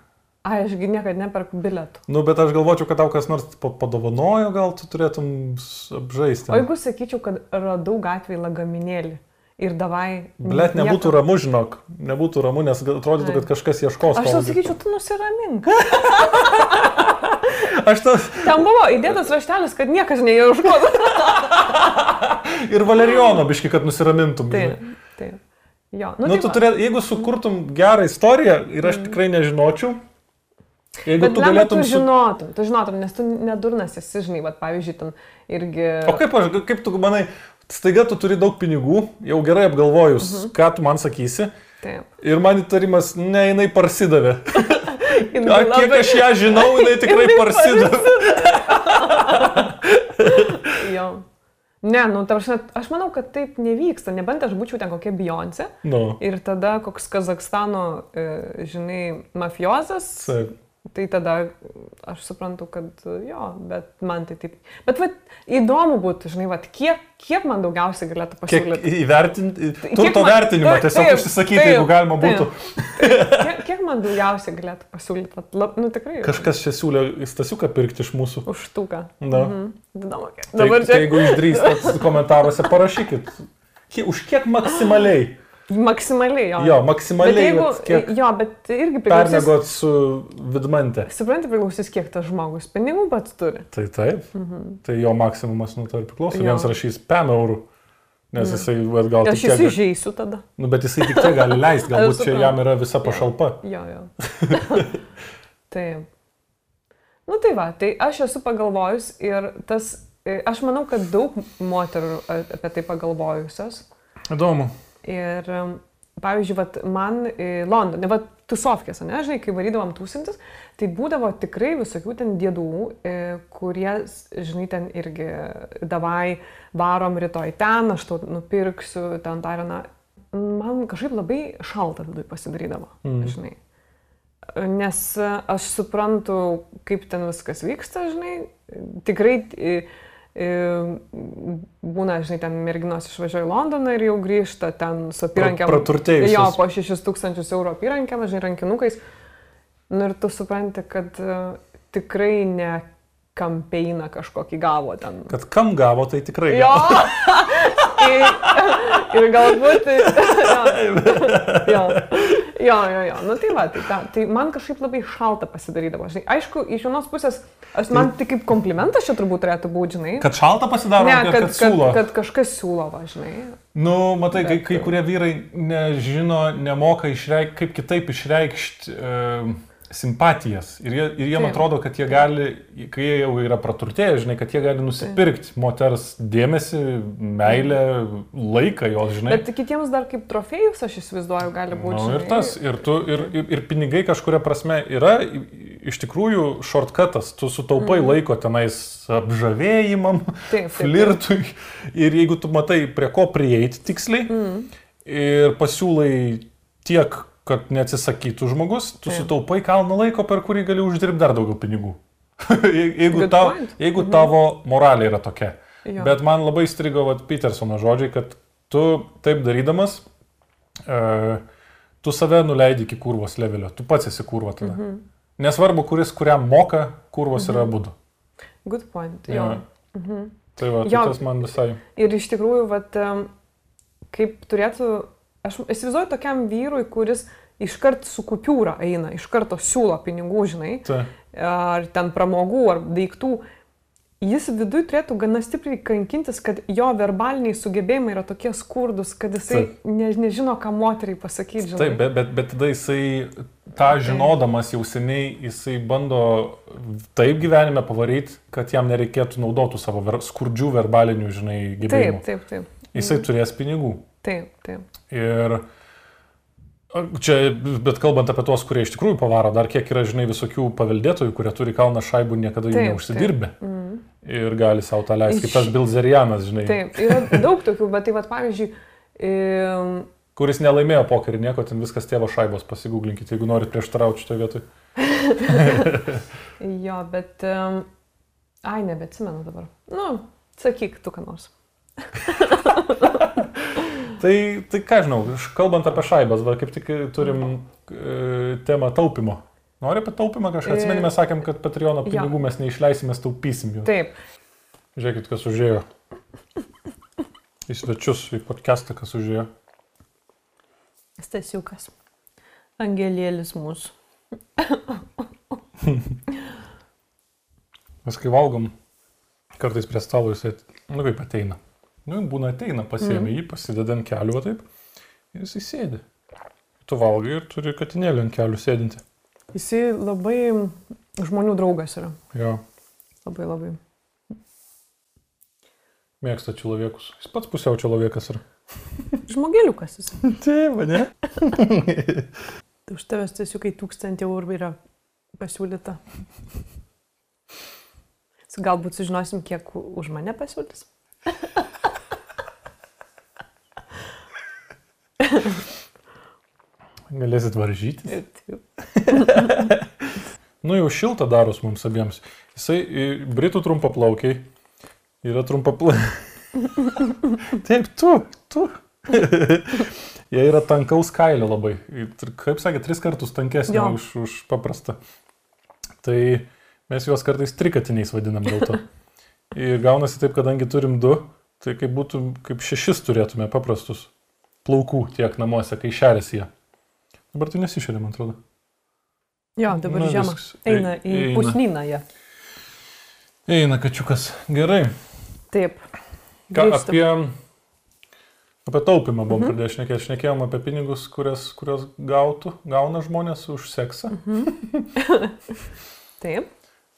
Ai, ašgi niekada neperku bilietų. Nu, bet aš galvočiau, kad tau kas nors pa- padovanojo, gal tu turėtum apžaisti. O jeigu sakyčiau, kad radau gatvėje lagaminėlį ir davai... Blet, nebūtų ramu, žinok. Nebūtų ramu, nes atrodytų, kad kažkas ieškos. Aš tau sakyčiau, tu nusiramink. Aš tas Ten buvo įdėtas raštelis, kad niekas neieškotų. ir Valerijono biški, kad nusiramintum. Taip, taip. Jo, Nu, tai tu va. turėt, jeigu sukurtum gerą istoriją ir aš tikrai nežinočiau, jeigu Bet tu galėtum... tu žinotum, tu žinotum, nes tu nedurnas esi, žinai, bet pavyzdžiui, ten irgi... O kaip, aš, kaip tu manai, staiga tu turi daug pinigų, jau gerai apgalvojus, Mhm. ką tu man sakysi, Taip. ir man įtarimas, ne, jinai parsidavė. A, kiek aš ją žinau, jinai tikrai parsidavė. Jo. Ne, nu, ta prasme, aš manau, kad taip nevyksta, nebent aš būčiau ten kokia Beyoncé. Nu. Ir tada koks Kazakstano, e, žinai, mafiozas. Taip. Tai tada aš suprantu, kad jo, bet man tai taip. Bet va, įdomu būtų, žinai, va, kiek, kiek man daugiausiai galėtų Kiek pasiūlyti. įvertinti, Kiek turto man- vertinimą taip, tiesiog taip, užsisakyti, taip, jeigu galima būtų. taip. Kiek, kiek man daugiausiai galėtų pasiūlyti? Vat, lab, nu tikrai. Kažkas čia siūlė stasiuką pirkti iš mūsų. Už štuką. Na. Mhm. Kiek. Tai, Dabar tai čia. jeigu išdrįstat komentaruose, parašykit. Už kiek maksimaliai? Maksimaliai, jo. Jo, maksimaliai, Bet jeigu, jo, bet irgi priklausys. Pernegot su vidmante. Supranti, priklausys, kiek tas žmogus pinigų pats turi. Tai taip. Mhm. Tai jo maksimumas nuo to ir priklauso. Vienas rašys 5 eurų. Nes Ne. jisai, vat, gal Aš tiek- įsižeisiu tada. Nu, bet jisai tik tai gali leisti, galbūt čia jam yra visa pašalpa. Jo, jo. Taip. Nu tai va, tai aš esu pagalvojus ir tas, e, aš manau, kad daug moterų apie tai pagalvojusios. Įdomu. Ir em, pavyzdžiui, vat, man Londone, va, tusovkės, ne, žinai, kai varydavom tūsintis, tai būdavo tikrai visokių ten dėdų, e, kurie, žinai, ten irgi davai, varom rytoj ten, aš tau nupirksiu, ten tariną. Man kažkaip labai šalta viduje pasidarydavo, mm. žinai. Nes e, aš suprantu, kaip ten viskas vyksta, žinai, tikrai e, būna, žinai, ten merginos išvažiuoja į Londoną ir jau grįžta ten su apyrankėm. praturtėjusios. Jo, po 6000 eurų apyrankėm, žinai, rankinukais. Nu ir tu supranti, kad e, tikrai ne kampeina kažkokį gavo ten. Kad kam gavo, tai tikrai. Jo. gavo. ir, ir galbūt. Jo. jo. Jo, jo, jo. Nu tai va, tai, ta, tai man kažkaip labai šalta pasidarydavo. Žinai. Aišku, iš vienos pusės, aš, man tai kaip komplimentas čia turbūt turėtų būti, žinai. Kad šalta pasidaro, ne, kad, kad, kad kad, kad kažkas siūlo, va, žinai. Nu, matai, kai, kai kurie vyrai nežino, nemoka išreikšti, kaip kitaip išreikšti e, simpatijas. Ir, jie, ir jiem Taip. atrodo, kad jie gali, kai jie jau yra praturtėję, žinai, kad jie gali nusipirkti moters dėmesį, meilę, laiką jos, žinai. Bet kitiems dar kaip trofėjus, aš įsivaizduoju, gali būti. Na, Nu, ir tas, ir, tu, ir, ir, ir pinigai kažkuria prasme yra iš tikrųjų shortcutas, tu sutaupai Mhm. laiko tenais apžavėjimam, Taip, taip, taip. flirtui ir jeigu tu matai, prie ko prieiti tiksliai Mm. ir pasiūlai tiek, kad neatsisakytų žmogus, tu Taip. sutaupai kalną laiko, per kurį gali uždirbti dar daugiau pinigų. jeigu, Good tau, point. jeigu Mhm. tavo moralė yra tokia. Jo. Bet man labai strigo vat, Petersono žodžiai, kad tu taip darydamas, e, tu save nuleidi iki kurvos levelio, tu pats esi kurva tada. Mhm. Nesvarbu, kuris kuriam moka, kurvos yra būdu. Good point. Jo. Jo. Mhm. Tai va, tai Jo. tas man visai. Ir iš tikrųjų, vat, kaip turėtų, aš įsivaizduoju tokiam vyrui, kuris iškart su kupiūra eina, iš karto siūlo pinigų, žinai, Tai. ar ten pramogų, ar daiktų. Jis viduje turėtų gana stipriai kankintis, kad jo verbaliniai sugebėjimai yra tokie skurdus, kad jisai Taip. ne, nežino, ką moteriai pasakyti. Žinai. Taip, bet, bet, bet tada jisai tą žinodamas jau seniai, jisai bando taip gyvenime pavaryti, kad jam nereikėtų naudotų savo ver, skurdžių verbalinių, žinai, gebėjimų. taip, taip, taip. Jisai turės pinigų. Taip, taip. Ir čia, bet kalbant apie tuos, kurie iš tikrųjų pavaro, dar kiek yra, žinai, visokių paveldėtojų, kurie turi kalną šaibų, niekada jų Taip, neužsidirbė. taip. Mhm. Ir gali savo tą leisti, kaip tas Bilzerianas, žinai, Taip, yra daug tokių, bet tai vad pavyzdžiui, em, kuris nelaimėjo pokerį, nieko, ten viskas tėvo šaibos, pasigūglinkite, jeigu norit prieštarauti šitoje vietoje. jo, bet... em, Ai, nebeatsimenu dabar. Nu, sakyk, tu ką nors. Tai, tai ką žinau, kalbant apie šaibas, va, kaip tik turim e, temą taupimo. Nori apie taupimą kažką? E, Atsimenime, sakėm, kad Patreon jo. pinigų mes neišleisime, taupysim jų. Taip. Žiūrėkit, kas užėjo. Į svečius, į podcastą, kas užėjo. Stasiukas. Angelėlis mūsų. Mes kai valgom, kartais prie stalo jisai, nu kaip ateina. Nu, būna ateina, pasiemi Mhm. jį, pasideda ant kelių, taip. Ir jisai sėdi. Tu valgai ir turi katinėlį ant kelių sėdinti. Jisai labai žmonių draugas yra. Jo, Labai labai. mėgsta čilaviekus. Jis pats pusiau čilaviekas yra. Žmogeliukas jis. Taip, ne? Tai už tavęs tiesiog tūkstantį eurų yra pasiūlyta. Galbūt sužinosim, kiek už mane pasiūlys. Galėsit varžyti. Taip. Nu jau šilta daros mums abiems. Jisai Britų trumpaplaukiai yra trumpaplaukiai. Taip, tu, tu. Jie yra tankaus kailio labai. Kaip sakė, tris kartus tankesnė už, už paprastą. Tai mes juos kartais trikatiniais vadinam dėl to. Ir gaunasi taip, kadangi turim du, tai kaip būtų, kaip šešis turėtume paprastus plaukų tiek namuose, kai šerėsi jie. Dabar tai nesišerė, man atrodo. Jo, dabar Na, žiemą. Eina Ei- į eina. pusnyną jie. Eina kačiukas. Gerai. Taip. Ką Grįžtam. apie, apie taupimą buvom Mhm. mhm. pradėję šnekėti. Šnekėjom apie pinigus, kurias, kurios gautų, gauna žmonės už seksą. Mhm. Taip.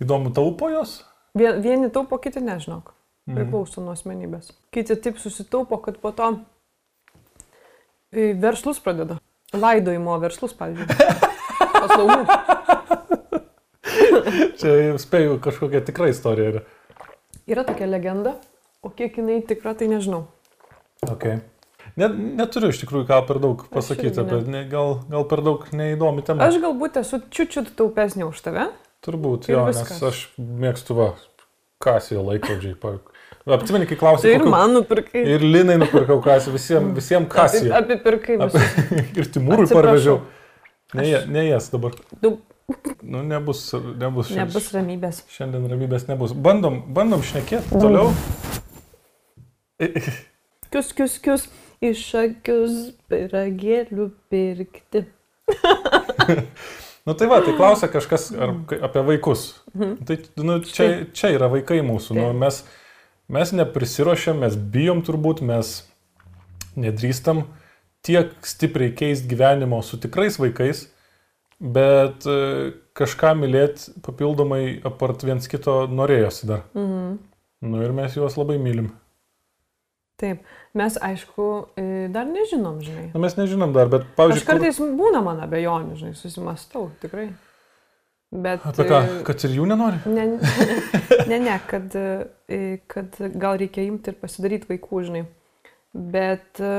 Įdomu, taupo jos? Vien- Vieni taupo, kiti nežinok. Mhm. Priklauso nuo asmenybės. Kiti taip susitaupo, kad po to verslus pradeda. Laidojimo verslus, pavyzdžiui. Paslaugų. Čia jau spėjau kažkokia tikra istorija. Yra. Yra tokia legenda, o kiek jinai tikra, tai nežinau. Okay. Net, neturiu iš tikrųjų ką per daug pasakyti, ne. bet ne, gal, gal per daug neįdomi tema. Aš galbūt esu čiučiut taupesnė už tave. Turbūt, ir jo, nes viskas. aš mėgstu va, kasijo laikrodžiai. Atsimeni, kai klausai, ir man nupirkai. Ir linai nupirkau kasijo, visiems visiem kasijo. Apie, apipirkai visus. ir Timūrui parvežiau. Ne, jie- ne jas dabar. Daug- Nu, nebus, nebus, šiandien- Nebus ramybės. Šiandien ramybės nebus. Bandom, bandom šnekėti toliau. Kius, kius, kius, iš akius piragėlių pirkti. Nu tai va, tai klausia kažkas ar, apie vaikus. Mhm. Tai nu, čia, čia yra vaikai mūsų. Nu, mes, mes neprisiruošiam, mes bijom turbūt, mes nedrįstam tiek stipriai keisti gyvenimo su tikrais vaikais, bet e, kažką mylėti papildomai apart viens kito norėjosi dar. Mhm. Nu ir mes juos labai mylim. Taip, mes aišku, e, dar nežinom, žinai. Na, mes nežinom dar, bet Aš pavyzdžiui... kur- kartais būna man abejonių, žinai, susimastau, tikrai. Bet... Apie ką? e, Kad ir jų nenori? Ne, ne, ne kad, e, kad gal reikia imti ir pasidaryti vaikų, žinai. Bet, e,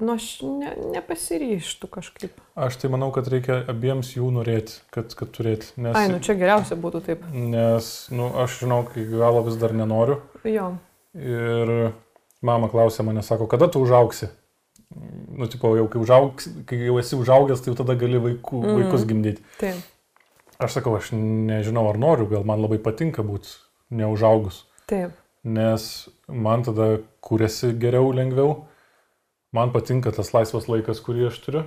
nu, aš ne, nepasiryštų kažkaip. Aš tai manau, kad reikia abiems jų norėti, kad, kad turėti. Nes, Ai, nu čia geriausia būtų taip. Nes, nu, aš žinau, kai galo vis dar nenoriu. Jo. Ir mama klausė mane, sako, kada tu užauksi? Nu, tipo, jau kai, užaugs, kai jau esi užaugęs, tai jau tada gali vaikų, mm. vaikus gimdyti. Taip. Aš sakau, aš nežinau, ar noriu, gal man labai patinka būti neužaugus. Taip. Nes man tada kūrėsi geriau, lengviau. Man patinka tas laisvas laikas, kurį aš turiu,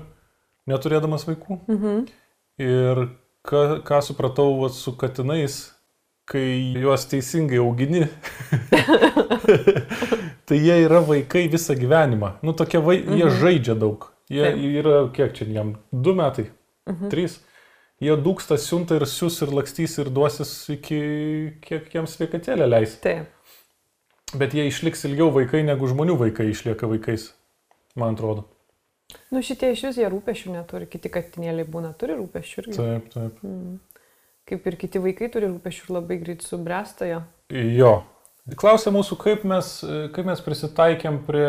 neturėdamas vaikų. Mhm. Ir ką, ką supratau vat, su katinais, kai juos teisingai augini, tai jie yra vaikai visą gyvenimą. Nu, tokie vai, mhm. jie žaidžia daug. Jie Taip. yra, kiek čia jam, du metai, Mhm. trys. Jie dūksta siunta ir siūs ir lakstys ir duosis iki kiek jiems sveikatėlė leis. Taip. Bet jie išliks ilgiau vaikai negu žmonių vaikai išlieka vaikais, man atrodo. Nu šitie iš vis jie rūpešių neturi, kiti katinėliai būna, turi rūpešių irgi. Taip, taip. Mm. Kaip ir kiti vaikai turi rūpešių ir labai greit subręsta jo. Jo. Klausia mūsų, kaip mes, kaip mes prisitaikėm prie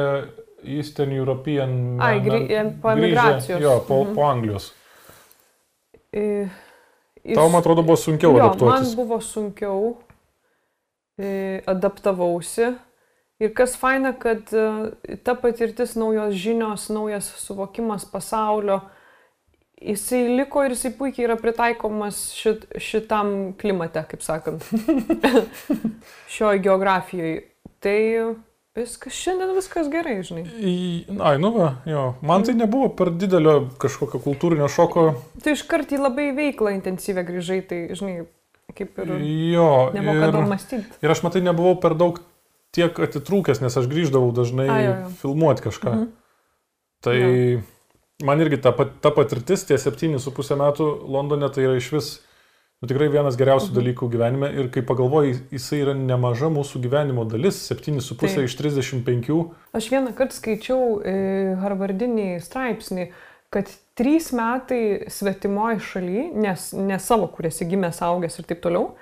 Eastern European. Ai, grį- po emigracijos. Jo, po, Mhm. po Anglijos. Iš- Tau, man atrodo, buvo sunkiau jo, adaptuotis. Man buvo sunkiau, e, adaptavausi. Ir kas faina, kad e, ta patirtis, naujos žinios, naujas suvokimas pasaulio, jisai liko ir jisai puikiai yra pritaikomas šit, šitam klimate, kaip sakant, šioj geografijoje. Tai viskas, šiandien viskas gerai, žinai. Ai, nu va, jo. Man tai nebuvo per didelio kažkokio kultūrinio šoko. Tai iškart į labai veiklą intensyvę grįžai, tai, žinai, kaip ir... Jo. Nebuvo kada ir- mąstyti. Ir aš matai, nebuvau per daug tiek atitrūkęs, nes aš grįždavau dažnai A, jo, jo. filmuoti kažką. Mhm. Tai man irgi ta, ta patirtis, tie septyni su pusę metų Londone, tai yra iš vis nu, tikrai vienas geriausių Mhm. dalykų gyvenime. Ir kai pagalvoji, jisai yra nemaža mūsų gyvenimo dalis, septyni su pusė Taip. iš 35. Aš vieną kartą skaičiau e, Harvardinį straipsnį, kad trys metai svetimoje šalyje, nes ne savo, kur esi gimęs, augęs ir taip toliau,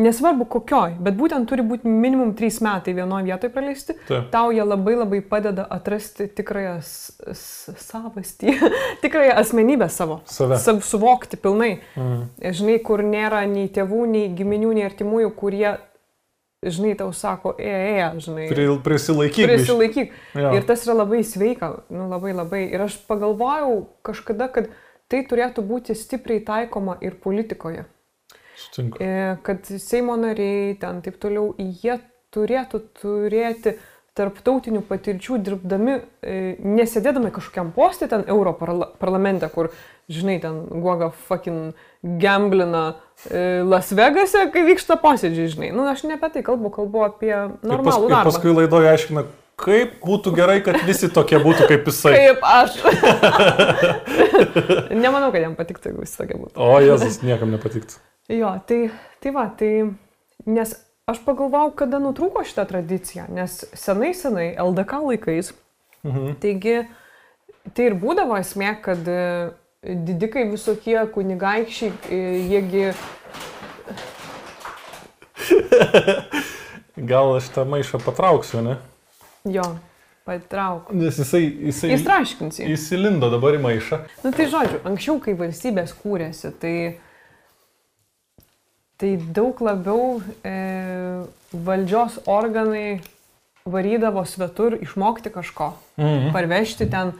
nesvarbu kokioj, bet būtent turi būti minimum trys metai vienoje vietoje praleisti, Taip. tau jie labai labai padeda atrasti tikrąją savastį, tikrąją asmenybę savo. Save. Sav, suvokti pilnai. Mhm. Žinai, kur nėra nei tėvų, nei giminių, nei artimųjų, kurie, žinai, tau sako, e, e, žinai. Pri, prisilaikyk. Prisilaikyk. Jo. Ir tas yra labai sveika, nu, labai labai. Ir aš pagalvojau kažkada, kad tai turėtų būti stipriai taikoma ir politikoje. Sutinku. E, Kad Seimo nariai, ten taip toliau, jie turėtų turėti tarptautinių patirčių dirbdami, e, nesėdėdami kažkokiam postė ten Europarlamente, kur, žinai, ten guoga fucking gamblina e, Las Vegase, kai vyksta posėdžiai, žinai. Nu, aš ne apie tai kalbu, kalbu apie Ir, normalų ir darbą. paskui laidoje aiškina, kaip būtų gerai, kad visi tokie būtų kaip jisai. Kaip aš. Nemanau, kad jam patiktų, jeigu jis tokia būtų. O Jėzus, niekam nepatiktų. Jo, tai, tai va, tai, nes aš pagalvojau, kada nutrūko šitą tradiciją, nes senai, senai, LDK laikais, Mhm. taigi tai ir būdavo esmė, kad e, didikai visokie kunigaikščiai, e, jiegi, Gal aš tą maišą patrauksiu, ne? jo, patrauk. Nes jisai, jisai Įstraškinsi. įsilindo dabar į maišą. Na nu, tai žodžiu, anksčiau, kai valstybės kūrėsi, tai, tai daug labiau e, valdžios organai varydavo svetur išmokti kažko, Mhm. parvežti ten,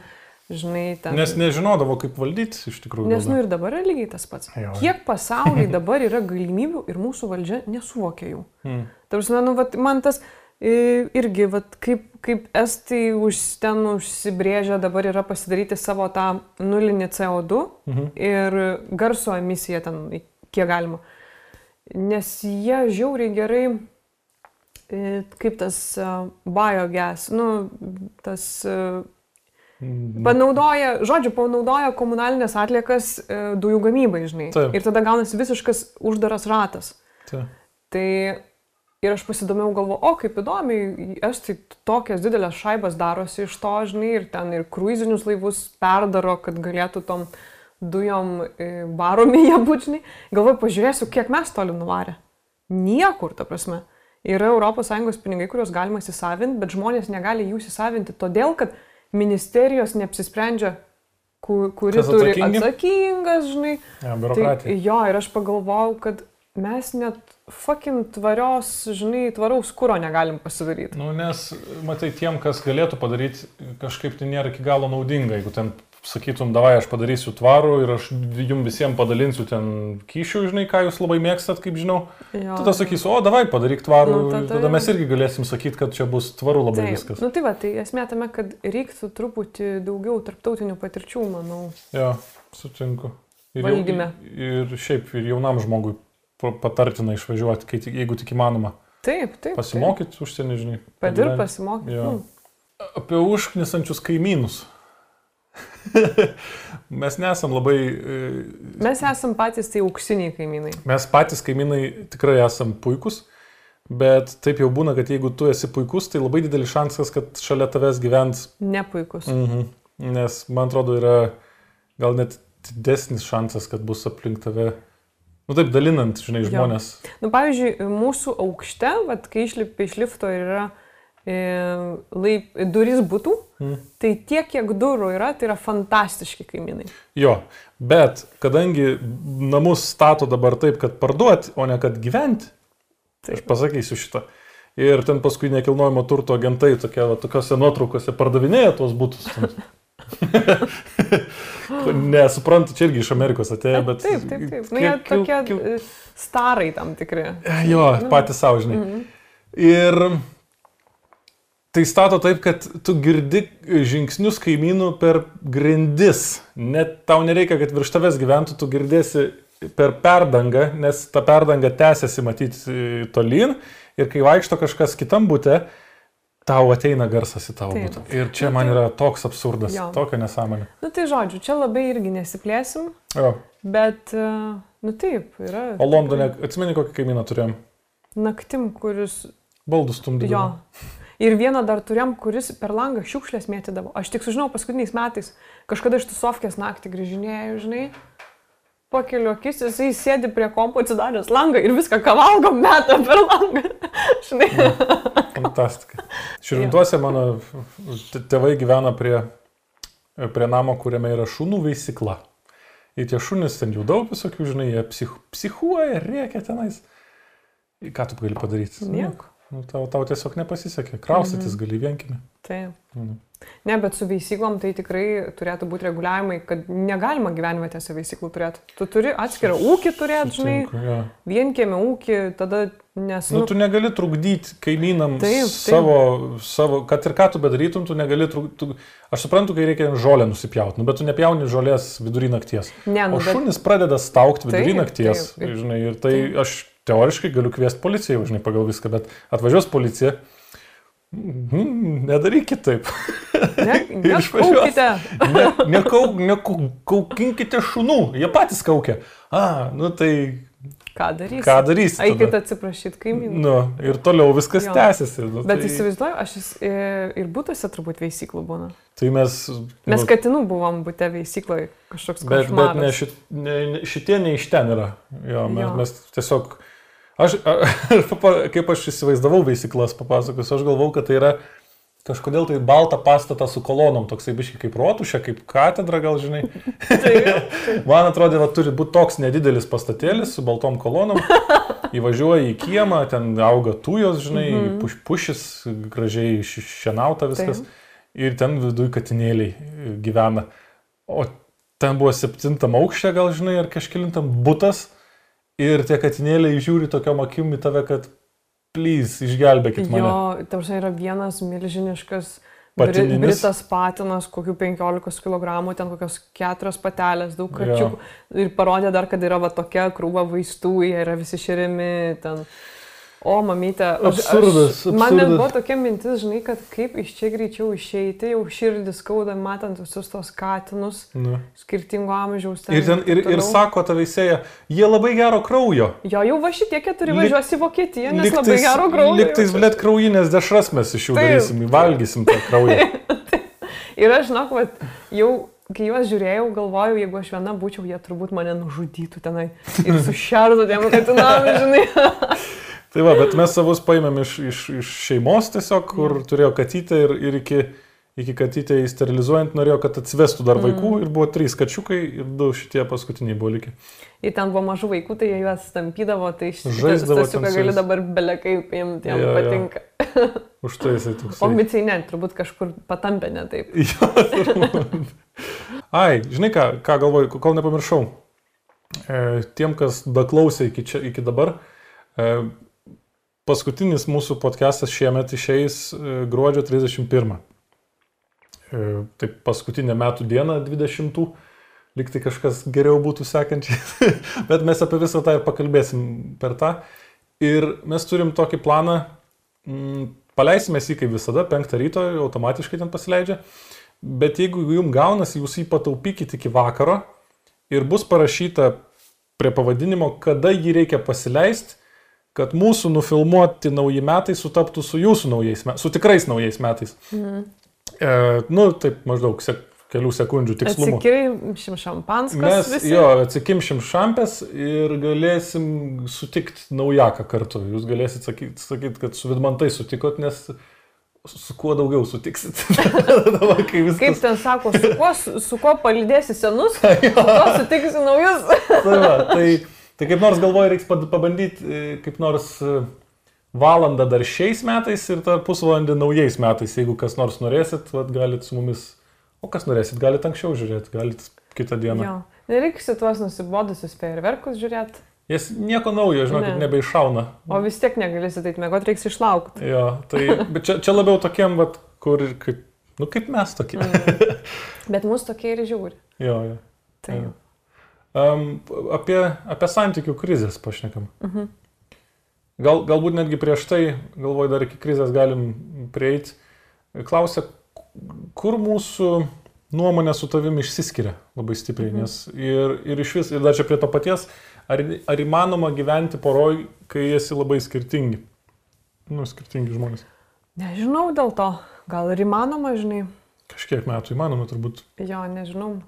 žinai, ten. Nes nežinodavo, kaip valdyti iš tikrųjų. Nes nu ir dabar yra lygiai tas pats. Jo. Kiek pasaulyje dabar yra galimybių ir mūsų valdžia nesuvokia jų. Mm. Tarsi, nu, vat, man tas irgi, vat, kaip, kaip estai už, ten užsibrėžę dabar yra pasidaryti savo tą nulinį CO2 Mhm. ir garso emisiją ten, kiek galima. Nes jie žiauriai gerai, e, kaip tas uh, biogas, nu, tas uh, Mhm. Panaudoja, žodžiu, panaudoja komunalinės atliekas e, dujų gamybai, žinai. Taip. Ir tada gaunasi visiškas uždaras ratas. Taip. Tai ir aš pasidomėjau, galvo, o kaip įdomiai, estai tokias didelės šaibas darosi iš to, žinai, ir ten ir kruizinius laivus perdaro, kad galėtų tom dujom e, varomi jie būčiniai. Galvoju, pažiūrėsiu, kiek mes toli nuvarę. Niekur, ta prasme. yra ES pinigai, kuriuos galima įsisavinti, bet žmonės negali jų įsisavinti todėl, kad ministerijos neapsisprendžia, ku- kuri Kas turi atsakingi? atsakingas, žinai. Ja. Tai, jo, ir aš pagalvojau, kad mes net fucking tvarios, žinai, tvaraus kūro negalim pasidaryti. Nu, nes, matai, tiem, kas galėtų padaryti, kažkaip tai nėra iki galo naudinga. Jeigu ten sakytum, davai, aš padarysiu tvarų ir aš jums visiems padalinsiu ten kyšių, žinai, ką jūs labai mėgstat, kaip žinau. Jo. Tada sakysiu, o davai, padaryk tvarų. Nu, tada tada jau. mes irgi galėsim sakyti, kad čia bus tvaru labai Taip. viskas. Nu tai va, tai esmė tame, kad reiktų truputį daugiau tarptautinių patirčių, manau. Jo, sutinku. Ir, Valdyme. ir šiaip ir jaunam žmogui pa- patartina išvažiuoti, kai, jeigu tik įmanoma. Taip, taip. Pasimokyti užsienį, žinai. Padirb, pasimokyti. Jo. Nu, Apie užknisančius kaimynus. mes nesam labai... e, mes esam patys tai auksiniai kaimynai. Mes patys kaimynai tikrai esam puikus, bet taip jau būna, kad jeigu tu esi puikus, tai labai didelis šansas, kad šalia tavęs gyvens. Nepuikus. Mhm. Nes man atrodo yra gal net didesnis šansas, kad bus aplink tave. Nu taip, dalinant, žinai, Jo. žmonės. Nu, pavyzdžiui, mūsų aukšte, vat, kai išlipi iš lifto ir yra laip, durys būtų, Mm. tai tiek, kiek durų yra, tai yra fantastiški kaimynai. Jo, bet kadangi namus stato dabar taip, kad parduoti, o ne kad gyventi, tai aš pasakysiu šitą. Ir ten paskui nekilnojamo turto agentai tokie, va, tokiose nuotraukose pardavinėja tuos būtus. Nesuprantu, čia irgi iš Amerikos atėjo, bet... Taip, taip, taip. Nu, jie tokie e, starai tam tikri. Jo, Nu, patys savo, žinai. mhm. Ir tai stato taip, kad tu girdi žingsnius kaimynų per grindis. Net tau nereikia, kad virš tavęs gyventų, tu girdėsi per perdangą, nes ta perdanga tęsiasi matyti tolyn. Ir kai vaikšto kažkas kitam būte, tau ateina garsas į tavo būtą. Ir čia man yra toks absurdas, Jo. tokia nesąmonė. Nu tai žodžiu, čia labai irgi nesiplėsim, Jo. bet, e, nu taip, yra. O Londone, atsimeni, kokį kaimyną turėjom? Naktim, kuris Baldus stumdydavo. Jo. Ir vieną dar turėjom, kuris per langą šiukšlės mėtydavo. Aš tik sužinau paskutiniais metais, kažkada iš tų sofkės naktį grįžinėjau, žinai. Pakeliu akis, jisai sėdi prie kompo atsidaręs langą ir viską, ką valgom, meta per langą. žinai. Fantastika. Širintuose mano tėvai gyvena prie, prie namo, kuriame yra šunų veisykla. Ir tie šunys ten jų daug visokių, žinai, jie psich, psichuoja, rėkia tenais. Ką tu gali padaryti? Nieko. Nu, tau, tau tiesiog nepasisekė. Kraustytis Mhm. gali vienkime. Taip. Mhm. Ne, bet su veisyklom tai tikrai turėtų būti reguliavimai, kad negalima gyvenvietėse veisyklų turėti. Tu turi atskirą ūkį turėti, žinai, jo. vienkėmė ūkį, tada nes... Nu, tu negali trukdyti kaimynam Taip, taip. savo, savo, kad ir ką tu bedarytum, tu negali trukdyti. Aš suprantu, kai reikia žolę nusipjauti, nu, bet tu nepjauni žolės vidury nakties. Ne, nu, o bet- šunys pradeda staukti vidury Taip, nakties. taip, ir- žinai, ir tai aš teoriškai galiu kviesti policiją, žinai, pagal viską, bet atvažiuos policija. Mhm, Nedarykit taip. Ne, Ir išvažiuos. nekaukite. Ne, nekaukinkite šunų, jie patys kaukia. A, nu tai Ką darysi? Ką darysi tada? Eikit atsiprašyti kaimynų. Nu, ir toliau viskas Jo. tęsiasi. Nu, Bet tai, įsivaizduoju, aš jis, e, ir būtuose turbūt veisyklų būna. tai mes... Mes nu, katinų buvom būte veisykloje kažkoks Bet, bet košmaras. ne, šit, ne, ne, šitie ne iš ten yra. Jo, mes, Jo. mes tiesiog... Aš, kaip aš įsivaizdavau veisyklas, papasakosiu, aš galvau, kad tai yra kažkodėl tai balta pastata su kolonom, toksai biškai kaip rotušė, kaip katedra, gal žinai. Man atrodė, kad turi būti toks nedidelis pastatėlis su baltom kolonom. Įvažiuoji į kiemą, ten auga tujos, žinai, Mhm. puš, pušis, gražiai ši- šienauta viskas. Taip. Ir ten viduj katinėliai e, gyvena. O ten buvo septintam aukšte, gal žinai, ar kažkilintam būtas. Ir tie katinėliai žiūri tokiam akim į tave, kad please, išgelbėkit mane. Jo, tarsi yra vienas milžiniškas Patininis? britas patinas, kokių 15 kg, ten kokios keturios patelės, daug Jo. kačiukų. Ir parodė dar, kad yra va tokia krūva vaistų, jie yra visi šerimi. Ten. O, mamytė, aš- Absurdas, aš, man net buvo tokia mintis, žinai, kad kaip iš čia greičiau išeiti, jau širdis skauda, matant visus tos katinus, Nu. skirtingo amžiaus. Ir, ten, ir, taip ir toliau. sako ta veisėja, jie labai gero kraujo. Jo, jau va šitie keturi važiuos į Vokietiją, nes labai gero kraujo. Liktais, blėt, kraujinės dešras mes iš jų Taip. darysim, valgysim tą kraują. Ir aš žinok, vat, jau kai juos žiūrėjau, galvojau, jeigu aš viena būčiau, jie turbūt mane nužudytų tenai ir sušertų tiem katinam, žinai. Tai va, bet mes savus paėmėm iš, iš, iš šeimos tiesiog, kur turėjo katytę ir, ir iki, iki katytę įsterilizuojant norėjo, kad atsivestų dar vaikų Mm. ir buvo trys kačiukai ir du šitie paskutiniai buvo likę. Jei ten buvo mažų vaikų, tai jie juos stampydavo, tai šitą su gali dabar belekai paimti, jam jo. patinka. Už tai jisai toks. O ambicijai ne, turbūt kažkur patampė ne taip. Jo. Ai, žinai ką, ką galvoju, kol nepamiršau. E, tiem, kas daklausė iki, čia, iki dabar, e, paskutinis mūsų podcastas šiemet išeis e, gruodžio 31. E, tai paskutinė metų diena 20. Liktai kažkas geriau būtų sekančiai. Bet mes apie visą tą ir pakalbėsim per tą. Ir mes turim tokį planą, mm, paleisime jį kaip visada, penktą ryto, automatiškai ten pasileidžia. Bet jeigu jums gaunasi, jūs jį pataupykite iki vakaro ir bus parašyta prie pavadinimo, kada jį reikia pasileisti, kad mūsų nufilmuoti nauji metai sutaptų su jūsų naujais metais, su tikrais naujais metais. Mhm. E, nu, taip maždaug sek, kelių sekundžių tikslumu. Atsikiršim šampanskas Mes visi. jo, atsikimšim šampės ir galėsim sutikti naujaką kartu. Jūs galėsit sakyti, sakyt, kad su Vidmantai sutikot, nes su, kuo daugiau sutiksit. Dabar, kai viskas... Kaip ten sako, su kuo, su, kuo palydėsi senus, su kuo sutiksi naujus. tai, va, tai, tai kaip nors galvoju, reiks pabandyti e, kaip nors e, valandą dar šiais metais ir dar pusvalandį naujais metais. Jeigu kas nors norėsit, vat, galit su mumis, o kas norėsit, galit anksčiau žiūrėti, galit kitą dieną. Jo. Nereiks į tuos nusibodusius fejerverkus žiūrėti, Jas nieko naujo, žinokit, Ne. nebeišauna. o vis tiek negalėsi taip mėgoti, reiks išlaukti. Jo, tai, čia, čia labiau tokiem, vat, kur, kaip, nu, kaip mes tokie. Mm. Bet mūsų tokie ir žiūri. jo, jo. Tai. jo. Um, apie, apie santykių krizės pašnekam. Mhm. Gal, galbūt netgi prieš tai, galvoju, dar iki krizės galim prieiti. Klausia, kur mūsų nuomonė su tavimi išsiskiria labai stipriai. Mhm. Nes ir, ir iš vis, ir dar čia prie to paties, ar, ar įmanoma gyventi poroj, kai esi labai skirtingi? Nu, skirtingi žmonės. Nežinau dėl to. Gal ir įmanoma, žinai. Kažkiek metų įmanoma turbūt. Jo, nežinau.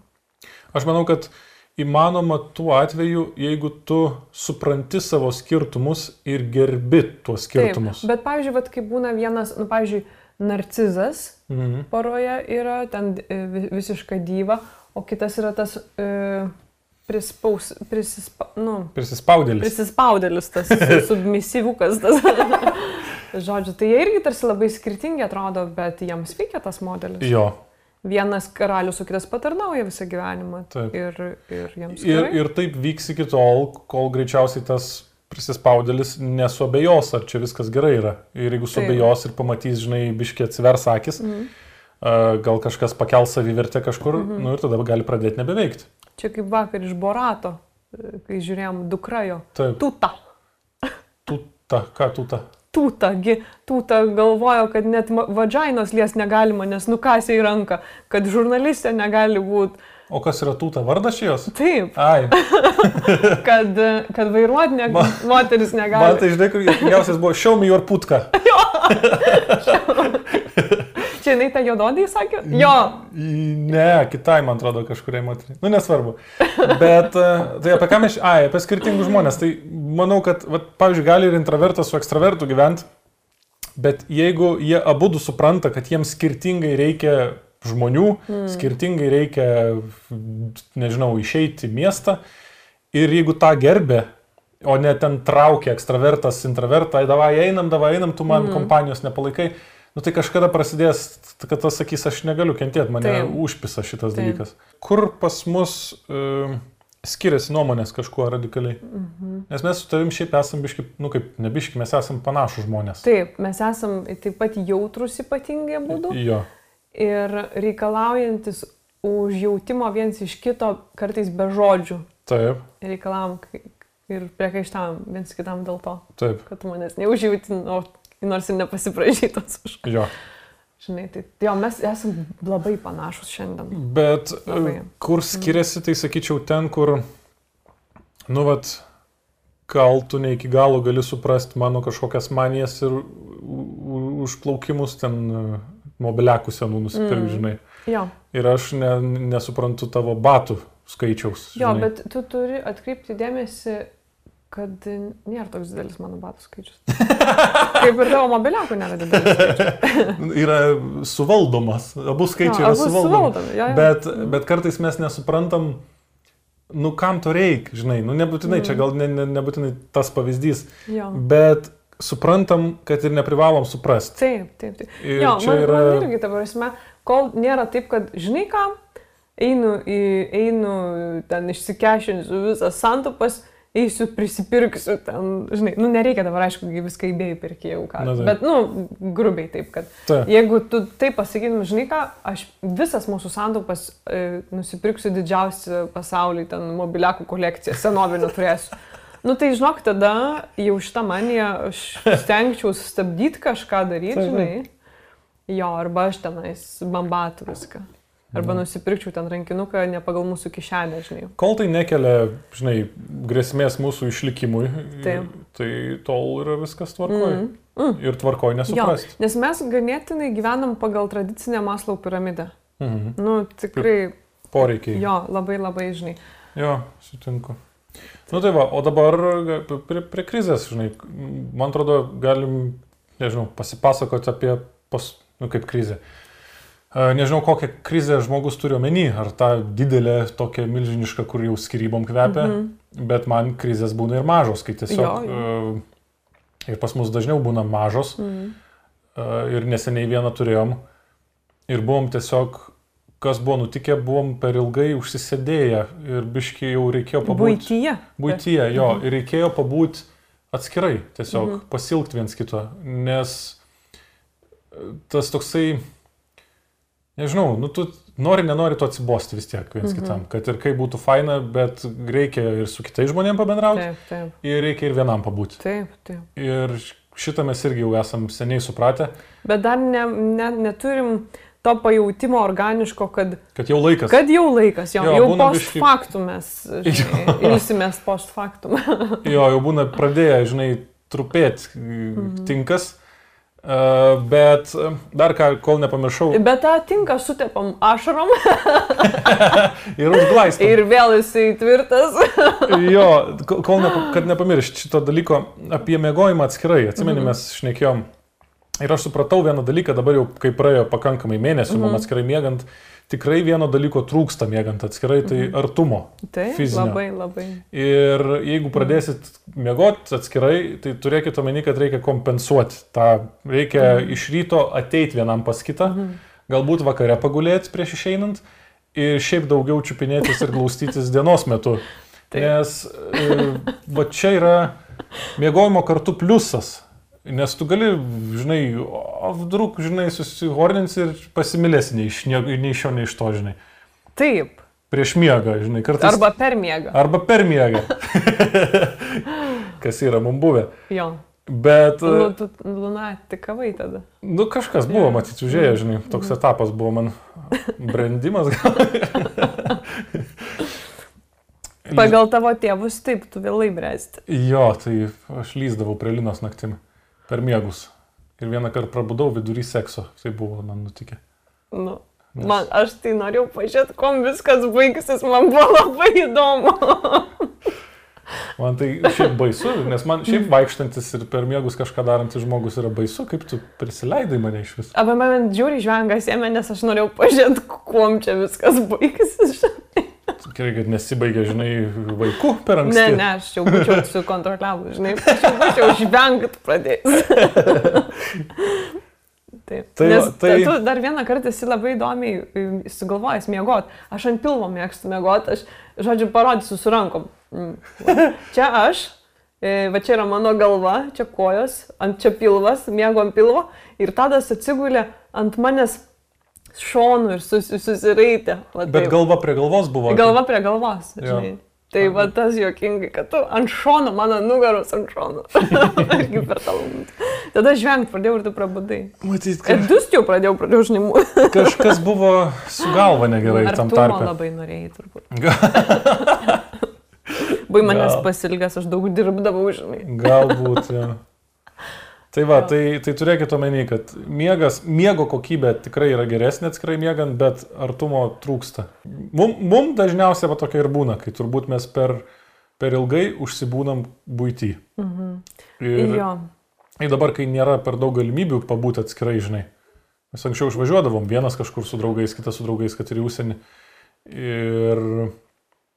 Aš manau, kad įmanoma tuo atveju, jeigu tu supranti savo skirtumus ir gerbi tuos skirtumus. Taip, bet, pavyzdžiui, vat, kai būna vienas, nu, pavyzdžiui, narcizas Mhm. poroje yra ten e, vi- visiška dyva, o kitas yra tas e, prispaus, prisispa, nu, Prisispaudėlis. prisispaudėlis, tas submisyvukas. Tas. Žodžiu, tai jie irgi tarsi labai skirtingi atrodo, bet jiems veikia tas modelis. Jo. Vienas karalius, o kitas patarnauja visą gyvenimą. Taip. Ir, ir jiems. Ir, ir taip vyks iki tol, kol greičiausiai tas prisispaudėlis nesuabejos, ar čia viskas gerai yra. Ir jeigu suabejos ir pamatys, žinai, biškiai atsivers akis, a, gal kažkas pakel savivertę kažkur, Mhm. nu ir tada gali pradėti nebeveikti. Čia kaip vakar iš Borato, e, kai žiūrėjom dukrajo. Taip. Tuta. Tuta, ką tuta? Tūta, tūta galvojo, kad net vadžainos lies negalima, nes nukasė į ranką, kad žurnalistė negali būti. O kas yra tuta? Vardas šios? Taip, Ai, kad, kad vairuoti ne, Man- moteris man negali. tai žinai, kur juokingiausias buvo show me your putka. Čia jinai tą jododį sakė? Jo. Ne, kitai, man atrodo, kažkuriai moteriai. Nu, nesvarbu. Bet, e, tai apie ką mes... Ai, apie skirtingus žmonės. Tai manau, kad, vat, pavyzdžiui, gali ir intravertas su ekstravertu gyventi, bet jeigu jie abu supranta, kad jiems skirtingai reikia žmonių, Mm. skirtingai reikia, nežinau, išeiti į miestą ir jeigu tą gerbė, o ne ten traukia ekstravertas, intravertą, "Ai, davai einam, davai einam, tu man mm. kompanijos nepalaikai, nu tai kažkada prasidės, kad tas sakys, aš negaliu kentėti, mane Taip. užpisa šitas Taip. dalykas. Kur pas mus uh, skiriasi nuomonės kažkuo radikaliai? Mhm. Nes mes su tavim šiaip esam biški, nu kaip nebiški, mes esam panašus žmonės. Taip, mes esam taip pat jautrus ypatingai būdu Jo. ir reikalaujantis užjautimo viens iš kito kartais be žodžių. Taip, Reikalavom ir priekaištavom viens kitam dėl to, taip, kad tu manęs neužjauti, o- nors ir nepasiprašytas už. jo. Žinai, tai jo, mes esame labai panašus šiandien. Bet Labai. e, kur skiriasi, tai sakyčiau ten, kur, nu, vat, gal tu ne iki galo gali suprasti mano kažkokias manijas ir užplaukimus ten e, mobiliakų senų nusipirkti, Mm. žinai. Jo, Ir aš ne, nesuprantu tavo batų skaičiaus. jo žinai. bet tu turi atkreipti dėmesį, kad nėra toks didelis mano batų skaičius. Kaip ir tavo mobiliakų nėra didelis. Yra suvaldomas, abu skaičiai Jo, yra abu suvaldomi. suvaldomi, jo, jo. Bet, bet kartais mes nesuprantam, nu kam to reikia, žinai, nu nebūtinai, čia gal ne, ne, nebūtinai tas pavyzdys, Jo. bet suprantam, kad ir neprivalom suprasti. Taip, taip, taip. Ir Jo, čia man, yra- man irgi, ta prasme, kol nėra taip, kad, žinai ką, einu, į, einu ten išsikešinsiu visas santupas, eisiu prisipirksiu ten, žinai, nu nereikia dabar, aišku, viską įbėjai pirkėjau, ką. Na, taip. Bet, nu, grubiai taip, kad Taip. jeigu tu taip pasakytum, žinai ką, aš visas mūsų santupas e, nusipirksiu didžiausią pasaulyje, ten mobiliakų kolekciją, senovinių turėsiu. Nu tai žinok, tada jau šitą maniją aš stengčiau stabdyti kažką daryti, žinai. Jo, arba aš tenais bambatų viską. Arba Mhm. nusipirkčiau ten rankinuką ne pagal mūsų kišenę, žinai. Kol tai nekelia, žinai, grėsmės mūsų išlikimui, Taip. tai tol yra viskas tvarkoj. Mm. Mm. Ir tvarkoj Jo, nesuprasti. nes mes ganėtinai gyvenam pagal tradicinę Maslau piramidę. Mhm. Nu, tikrai. Poreikiai. Jo, labai labai, žinai. Jo, sutinku. Nu tai va, o dabar prie, prie krizės, žinai, man atrodo, galim, nežinau, pasipasakoti apie, pas, nu kaip krizė. E, Nežinau, kokią krizę žmogus turi omeny, ar tą didelę, tokią milžinišką, kur jau skirybom kvepia, Mhm. bet man krizės būna ir mažos, kai tiesiog... Jo, jo. Ir pas mus dažniau būna mažos. Mhm. Ir neseniai vieną turėjom. Ir buvom tiesiog, kas buvo nutikę, buvom per ilgai užsisėdėję ir biški jau reikėjo pabūti. Būtyje. Būtyje, jo. Mhm. Ir reikėjo pabūti atskirai, tiesiog Mhm. pasilgti viens kito. Nes tas toksai, nežinau, nu tu nori, nenori to atsibosti vis tiek viens Mhm. kitam. Kad ir kaip būtų faina, bet reikia ir su kitais žmonėmis pabendrauti. Taip, taip. Ir reikia ir vienam pabūti. Taip, taip. Ir šitą mes irgi jau esam seniai supratę, Bet dar ne, ne, neturim to pajūtimo organiško, kad, kad jau laikas. kad jau laikas, jo, Jo, jau post biškį- factum mes žinai, ilsimės post factum. Jo, jau būna pradėję, žinai, trupėti mhm. tinkas. Uh, bet dar ką, kol nepamiršau, Bet tą tinką sutepam ašarom ir užglaistau. ir vėl jisai tvirtas. Jo, ko- kol nepa, kad nepamiršt šito dalyko apie mėgojimą atskirai, atsimeni, Mhm. mes šnekėjom. Ir aš supratau vieną dalyką, dabar jau kai praėjo pakankamai mėnesių, Mhm. mhm. man atskirai mėgant, tikrai vieno dalyko trūksta mėgant atskirai, tai Mhm. artumo. Taip, fizinio. labai, labai. Ir jeigu pradėsit mėgoti atskirai, tai turėkite omeny, kad reikia kompensuoti. tą reikia Mhm. iš ryto ateiti vienam pas kitą, galbūt vakare pagulėti prieš išeinant ir šiaip daugiau čiupinėtis ir glaustytis dienos metu. Nes e, va čia yra mėgojimo kartu pliusas. Nes tu gali, žinai, vdruk, žinai, susihornins ir pasimilėsi nei iš, nei iš šio, nei iš to, žinai. Taip. Prieš miegą, žinai, kartais. Arba per miegą. Arba per miegą. Kas yra mums buvę. Jo. Bet, Nu, tu lunatikavai tada. nu, kažkas buvo, matyti, užėję, žinai, toks etapas buvo man brandimas. gal. Pagal tavo tėvus, taip, tu vėlai bręsti. Jo, tai aš lyzdavau prie Linos naktim per miegus. Ir vieną kartą prabudau vidury sekso. Tai buvo man nutikę. Nu. Man, aš tai norėjau pažiūrėti, kom viskas baigsis, man buvo labai įdomu. Man tai šiaip baisu, nes man šiaip vaikštantis ir per miegus kažką darantis žmogus yra baisu, kaip tu prisileidai mane iš vis. Apie mane žiūri žvengas ėmė, nes aš norėjau pažiūrėti, kom čia viskas baigsis. Gerai, kad nesibaigė, žinai, vaikų per anksti. Ne, ne, aš jau būčiau sukontroliavus, žinai, aš jau būčiau žvengt pradėjęs. Taip. Tai Nes tai- tu dar vieną kartą esi labai įdomiai e, sugalvojęs miegot. Aš ant pilvo mėgstu miegot, aš, žodžiu, parodysiu su rankom. Mm. Čia aš, e, va čia yra mano galva, čia kojos, ant čia pilvas, miego ant pilvo ir tadas atsigulė ant manęs šonų ir sus, susiraitė. Va, Bet taip. galva prie galvos buvo. Galva prie galvos. Jo. Žinai. Tai va tas juokingai, kad tu ant šono, mano nugaros ant šono. Irgi per tą lūpą. Tada žvengt pradėjau ir tu prabudai. Matyt, kad... Dus jau pradėjau, pradėjau žinimų. Kažkas buvo su galva negerai tam Artumo tarpe. labai norėjai turbūt. Bai manęs Gal. pasilgęs, aš daug dirbdavau, žinai. Galbūt. Ja. Tai va, tai, tai turėkite omeny, kad miegas, miego kokybė tikrai yra geresnė atskirai miegant, bet artumo trūksta. Mums mum dažniausiai va tokia ir būna, kai turbūt mes per per ilgai užsibūnam būty. Mhm. Ir, Jo. ir dabar, kai nėra per daug galimybių pabūti atskirai, žinai. Mes anksčiau išvažiuodavom, vienas kažkur su draugais, kitas su draugais, kad ir į užsienį. Ir,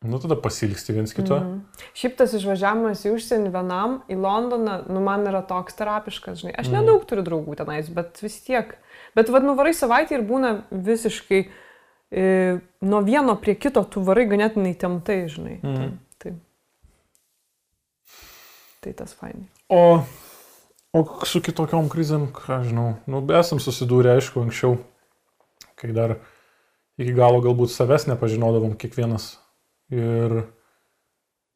nu, tada pasilgsti viens kito. Mhm. Šiaip tas išvažiavimas į užsienį vienam, į Londoną, nu man yra toks terapiškas, žinai. Aš Mhm. nedaug turiu draugų tenais, bet vis tiek. Bet vad nuvarai savaitę ir būna visiškai e, nuo vieno prie kito tu varai ganėtinai temtai, žinai. Mhm. Tai, tai. tai tas fainai. O, o su kitokiom krizėm, ką žinau, nu, esam susidūrę, aišku, anksčiau, kai dar iki galo galbūt savęs nepažinodavom kiekvienas ir,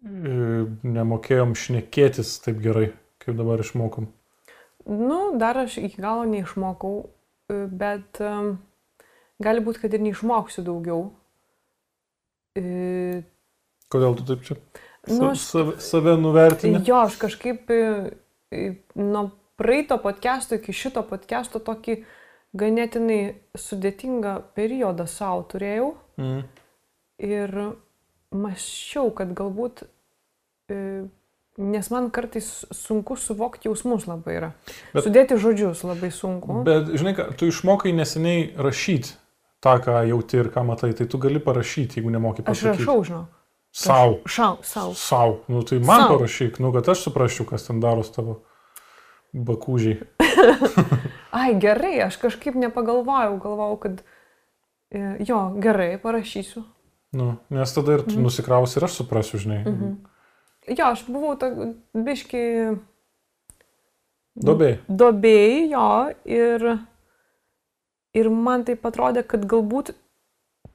ir nemokėjom šnekėtis taip gerai, kaip dabar išmokom. Nu, dar aš iki galo neišmokau, e, bet um, gali būti, kad ir neišmoksiu daugiau. E, Kodėl tu taip čia Nu, aš- save, save nuvertini? Jo, aš kažkaip e, e, nuo praeito podcast'o iki šito podcast'o tokį ganėtinai sudėtingą periodą savo turėjau Mm. ir maščiau, kad galbūt, e, nes man kartais sunku suvokti jausmus labai yra. Bet- Sudėti žodžius labai sunku. Bet, žinai, tu išmokai neseniai rašyti tą, ką jauti ir ką matai, tai tu gali parašyti, jeigu nemoki Aš pasakyti. rašau, žinau. Sau. Šau, sau. Sau. Nu, tai man Sau. parašyk, nu, kad aš suprasčiau, kas ten daros tavo bakūžiai. Ai, gerai, aš kažkaip nepagalvojau, galvojau, kad e, jo, gerai, parašysiu. Nu, nes tada ir tu Mhm. nusikrausi ir aš suprasiu, žinai. Mhm. Jo, aš buvau to, biški Dobėjai. dobėjai, jo, ir, ir man tai atrodė, kad galbūt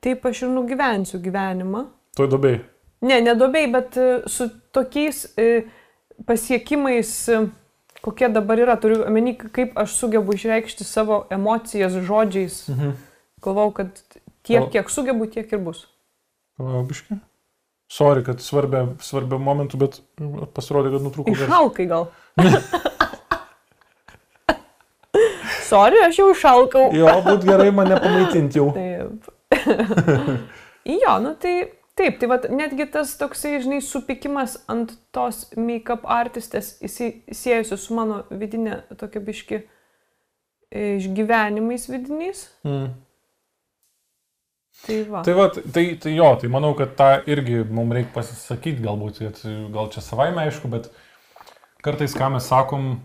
taip aš ir nugyvensiu gyvenimą. Tuoj dobėjai. Ne, nedobėjai, bet e, su tokiais e, pasiekimais, e, kokie dabar yra, turiu omeny, kaip aš sugebu išreikšti savo emocijas žodžiais. Mhm. Galvau, kad tiek, kiek sugebu, tiek ir bus. Biški. Sorry, kad svarbia, svarbia momentų, bet pasirodė, kad nutrūko. Išalkai gal. Sorry, aš jau išalkau. Jo, būt gerai mane pamaitinti jau. Taip. jo, nu tai taip, tai vat, netgi tas toksai, žinai, supikimas ant tos make-up artistės įsi- siejusi su mano vidinė tokia biški e, išgyvenimais vidiniais. Mm. Tai va. Tai, va, tai, tai jo, tai manau, kad tą irgi mums reikia pasisakyti, galbūt, gal čia savaime aišku, bet kartais, ką mes sakom,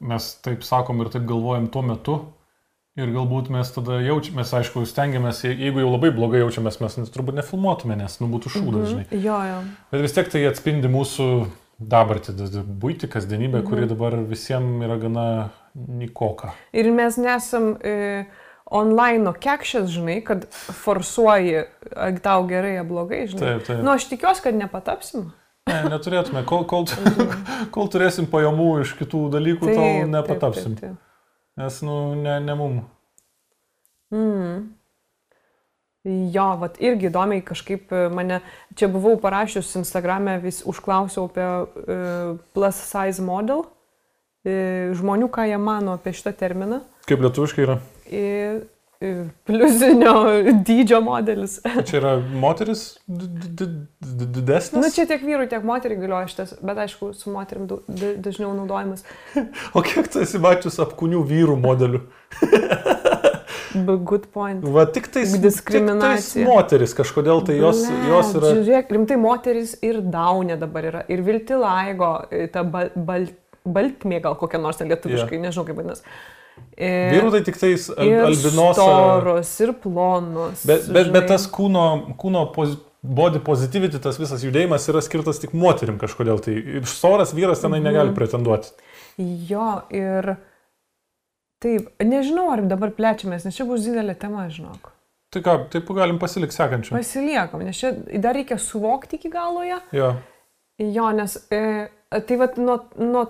mes taip sakom ir taip galvojam tuo metu. Ir galbūt mes tada jaučiamės, aišku, stengiamės, je- jeigu jau labai blogai jaučiamės, mes turbūt nefilmuotume, nes nu būtų šūdas, žinai. Mhm. Jo, jo. Bet vis tiek tai atspindi mūsų dabartį, būti, kasdienybę, Mhm. kuri dabar visiems yra gana nikoka. Ir mes nesam e, online kekšės, žinai, kad forsuoji, tau gerai, ar blogai, žinai. Taip, taip. Nu, aš tikiuosi, kad nepatapsim. Ne, neturėtume. Kol, kol, kol turėsim pajamų iš kitų dalykų, tol Taip, nepatapsim. taip, taip, taip. Nes, nu, ne, ne mum. Mm. Jo, vat irgi įdomiai kažkaip e, mane, čia buvau parašius Instagram'e, vis užklausiau apie uh, plus size model, uh, žmonių, ką jie mano apie šitą terminą. Kaip lietuviškai yra? Pliusinio dydžio modelis. Čia yra moteris didesnis? Na, nu, čia tiek vyrų, tiek moteriai galioja šitas, bet aišku, su moterim dažniau naudojamas. O kiek tu esi mačius apkūnių vyrų modelių? Good point. Va, tik tais, tik tais Diskriminacija. moteris kažkodėl tai jos, Blet, jos yra... Žiūrėk, rimtai moteris ir daunė dabar yra. Ir viltilaigo, e, ta bal, bal, baltmė gal kokia nors lietuviškai, yeah. nežinau kaip vadinasi. E, Vyrų tai tik tais al- ir albinos. Storos, ir plonos. Bet, bet, bet žinai. tas kūno, kūno poz, body positivity, tas visas judėjimas yra skirtas tik moterim kažkodėl. Tai ir storas vyras tenai Mhm. negali pretenduoti. Jo, ir taip, nežinau, ar dabar plečiamės, nes čia bus didelė tema, žinok. Tai ką, taip galim pasilikti sekančią. Pasiliekam, nes čia dar reikia suvokti iki galo ją. Jo. Jo, nes e, tai vad nuo, nuo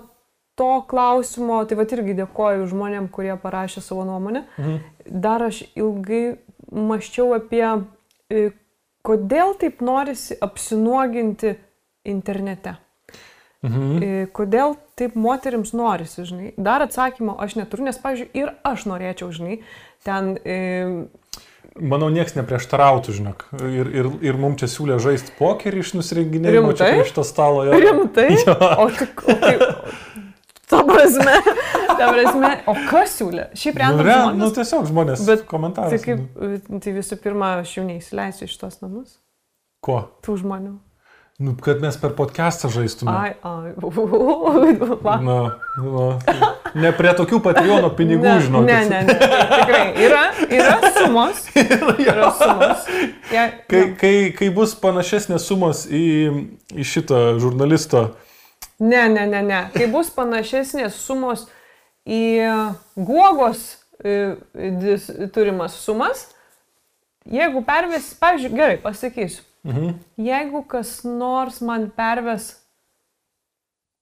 to klausimo, tai vad irgi dėkoju žmonėm, kurie parašė savo nuomonę. Mhm. Dar aš ilgai maščiau apie, e, kodėl taip norisi apsinuoginti internete. Mhm. E, Kodėl taip moteriams norisi, žinai. Dar atsakymo aš neturiu, nes, pavyzdžiui, ir aš norėčiau, žinai, ten e, Manau, niekas neprieštarautų, žinok. Ir, ir, ir mums čia siūlė žaisti pokerį iš nusirenginėjimo prieš tą stalą. jo. Rimtai? Jo. O tik... O tai, ta prasme, ta prasme, o kas siūlė? Šiaip Nu, random re, žmonės. nu, tiesiog žmonės Bet komentarai. Tai, kaip, tai visų pirma, aš jau neįsileisiu iš tos namus, Ko? tų žmonių. Nu, kad mes per podcastą žaistume. Ai, ai. Va. Na, na, ne prie tokių patreono pinigų, ne, žinok. ne, ne, ne. Tikrai. Yra, yra sumos. Yra sumos. Ja, Kai, ne. kai, kai bus panašesnės sumos į, į šitą žurnalisto, ne, ne, ne, ne. Kai bus panašesnės sumos į guogos e, turimas sumas, jeigu perves, pavyzdžiui, gerai, pasakysiu. Mhm. Jeigu kas nors man perves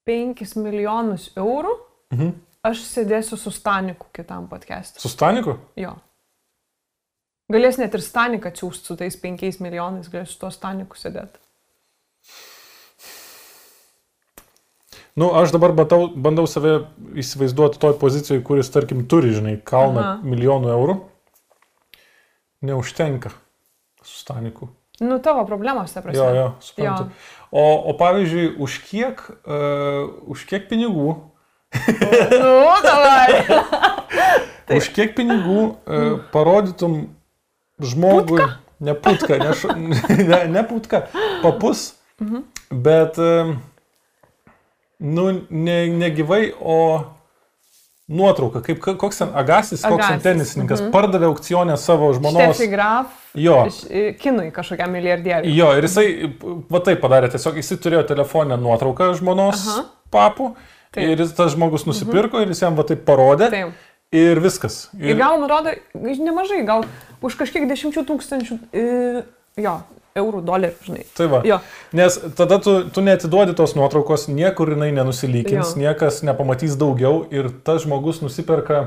5 milijonus eurų, Mhm. aš sėdėsiu su Staniku kitam podcast'ui. su Staniku? Jo. Galės net ir Staniką atsiųsti su tais 5 milijonais, galės su tuo Staniku sėdėti. Nu, aš dabar batau, bandau save įsivaizduoti toj pozicijoje, kuris, tarkim, turi, žinai, kalną Aha. milijonų eurų. Neužtenka su Staniku. Nu, tavo problemos, ta prasme. Jo, jo, suprantu. O, o pavyzdžiui, už kiek, uh, už kiek pinigų, Nu, davai. už kiek pinigų uh, parodytum žmogui, ne putka, ne, š, ne, ne putka, papus, Mhm. bet, uh, nu, ne, ne gyvai, o nuotrauka, kaip ko- koks ten Agasis, koks ten Agasis, tenisininkas, mhm. pardavė aukcionę savo žmonos. Štefi Graf. Jo. Kinui kažkokiam milijardieriui. Jo, ir jisai, va taip padarė, tiesiog jisai turėjo telefonę nuotrauką žmonos Aha. papų. Taip. Mhm. Ir tas žmogus nusipirko ir jis jam va taip parodė. Taip. Ir viskas. Ir gal, man atrodo, nemažai, gal už kažkiek dešimčių tūkstančių, e, jo, eurų, dolerių, žinai. Tai va. Jo. Nes tada tu, tu neatiduodi tos nuotraukos, niekur jinai nenusilykins, Jo. niekas nepamatys daugiau ir tas žmogus nusiperka,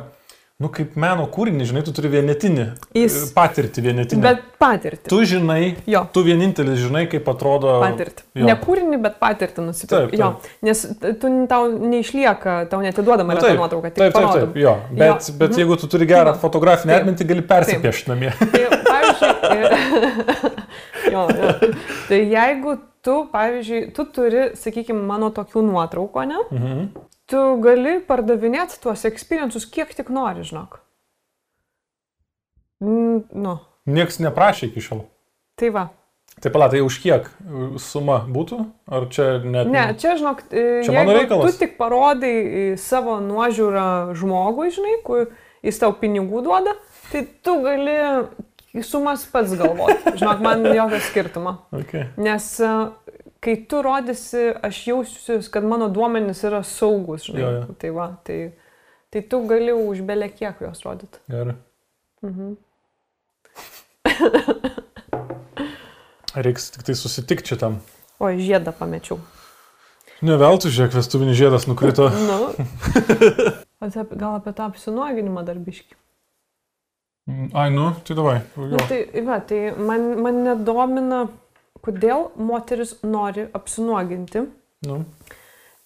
nu kaip meno kūrinį, žinai, tu turi vienetinį Jis- e, patirtį vienetinį. Bet patirtį. Tu žinai, Jo. tu vienintelis žinai, kaip atrodo. Patirtį. Jo. Ne kūrinį, bet patirtį Taip, nusipirkti. taip. Jo, nes tu tau neišlieka, tau netiduodama Nu, yra ta nuotrauka, taip, taip, parodom. taip, jo. Bet, Jo, bet mhm. jeigu tu turi gerą Taip. fotografinę Taip. atmintį, gali persipiešti namie. Tai, pavyzdžiui, jo, jo. tai jeigu tu, pavyzdžiui, tu turi, sakykime, mano tokių nuotraukų, ne? Mhm. Tu gali pardavinėti tuos experiences kiek tik nori, žinok. Mm, Nu, Niekas neprašė iki šiol. tai va. Tai pala, tai už kiek suma būtų? Ar čia net... Ne, čia, žinok, e, Čia mano reikalas. tu tik parodai e, savo nuožiūrą žmogui, žinai, kur jis tau pinigų duoda, tai tu gali sumas pats galvoti. Žinok, man jokio skirtumo. Okay. Nes e, kai tu rodysi, aš jausiuosi, kad mano duomenys yra saugus, žinai. Jo, jo. Tai va, tai, tai tu gali už belė kiek juos rodyti. Gerai. Mhm. Reiks tik tai susitikti šitam. O, žiedą pamečiau. Ne veltui, žiūrėk, vestuvinis žiedas nukrito. Nu. Gal apie tą apsinuoginimą darbiški. Ai, nu, tai davai. Nu, tai, va, tai man, man nedomina, kodėl moteris nori apsinuoginti. Nu.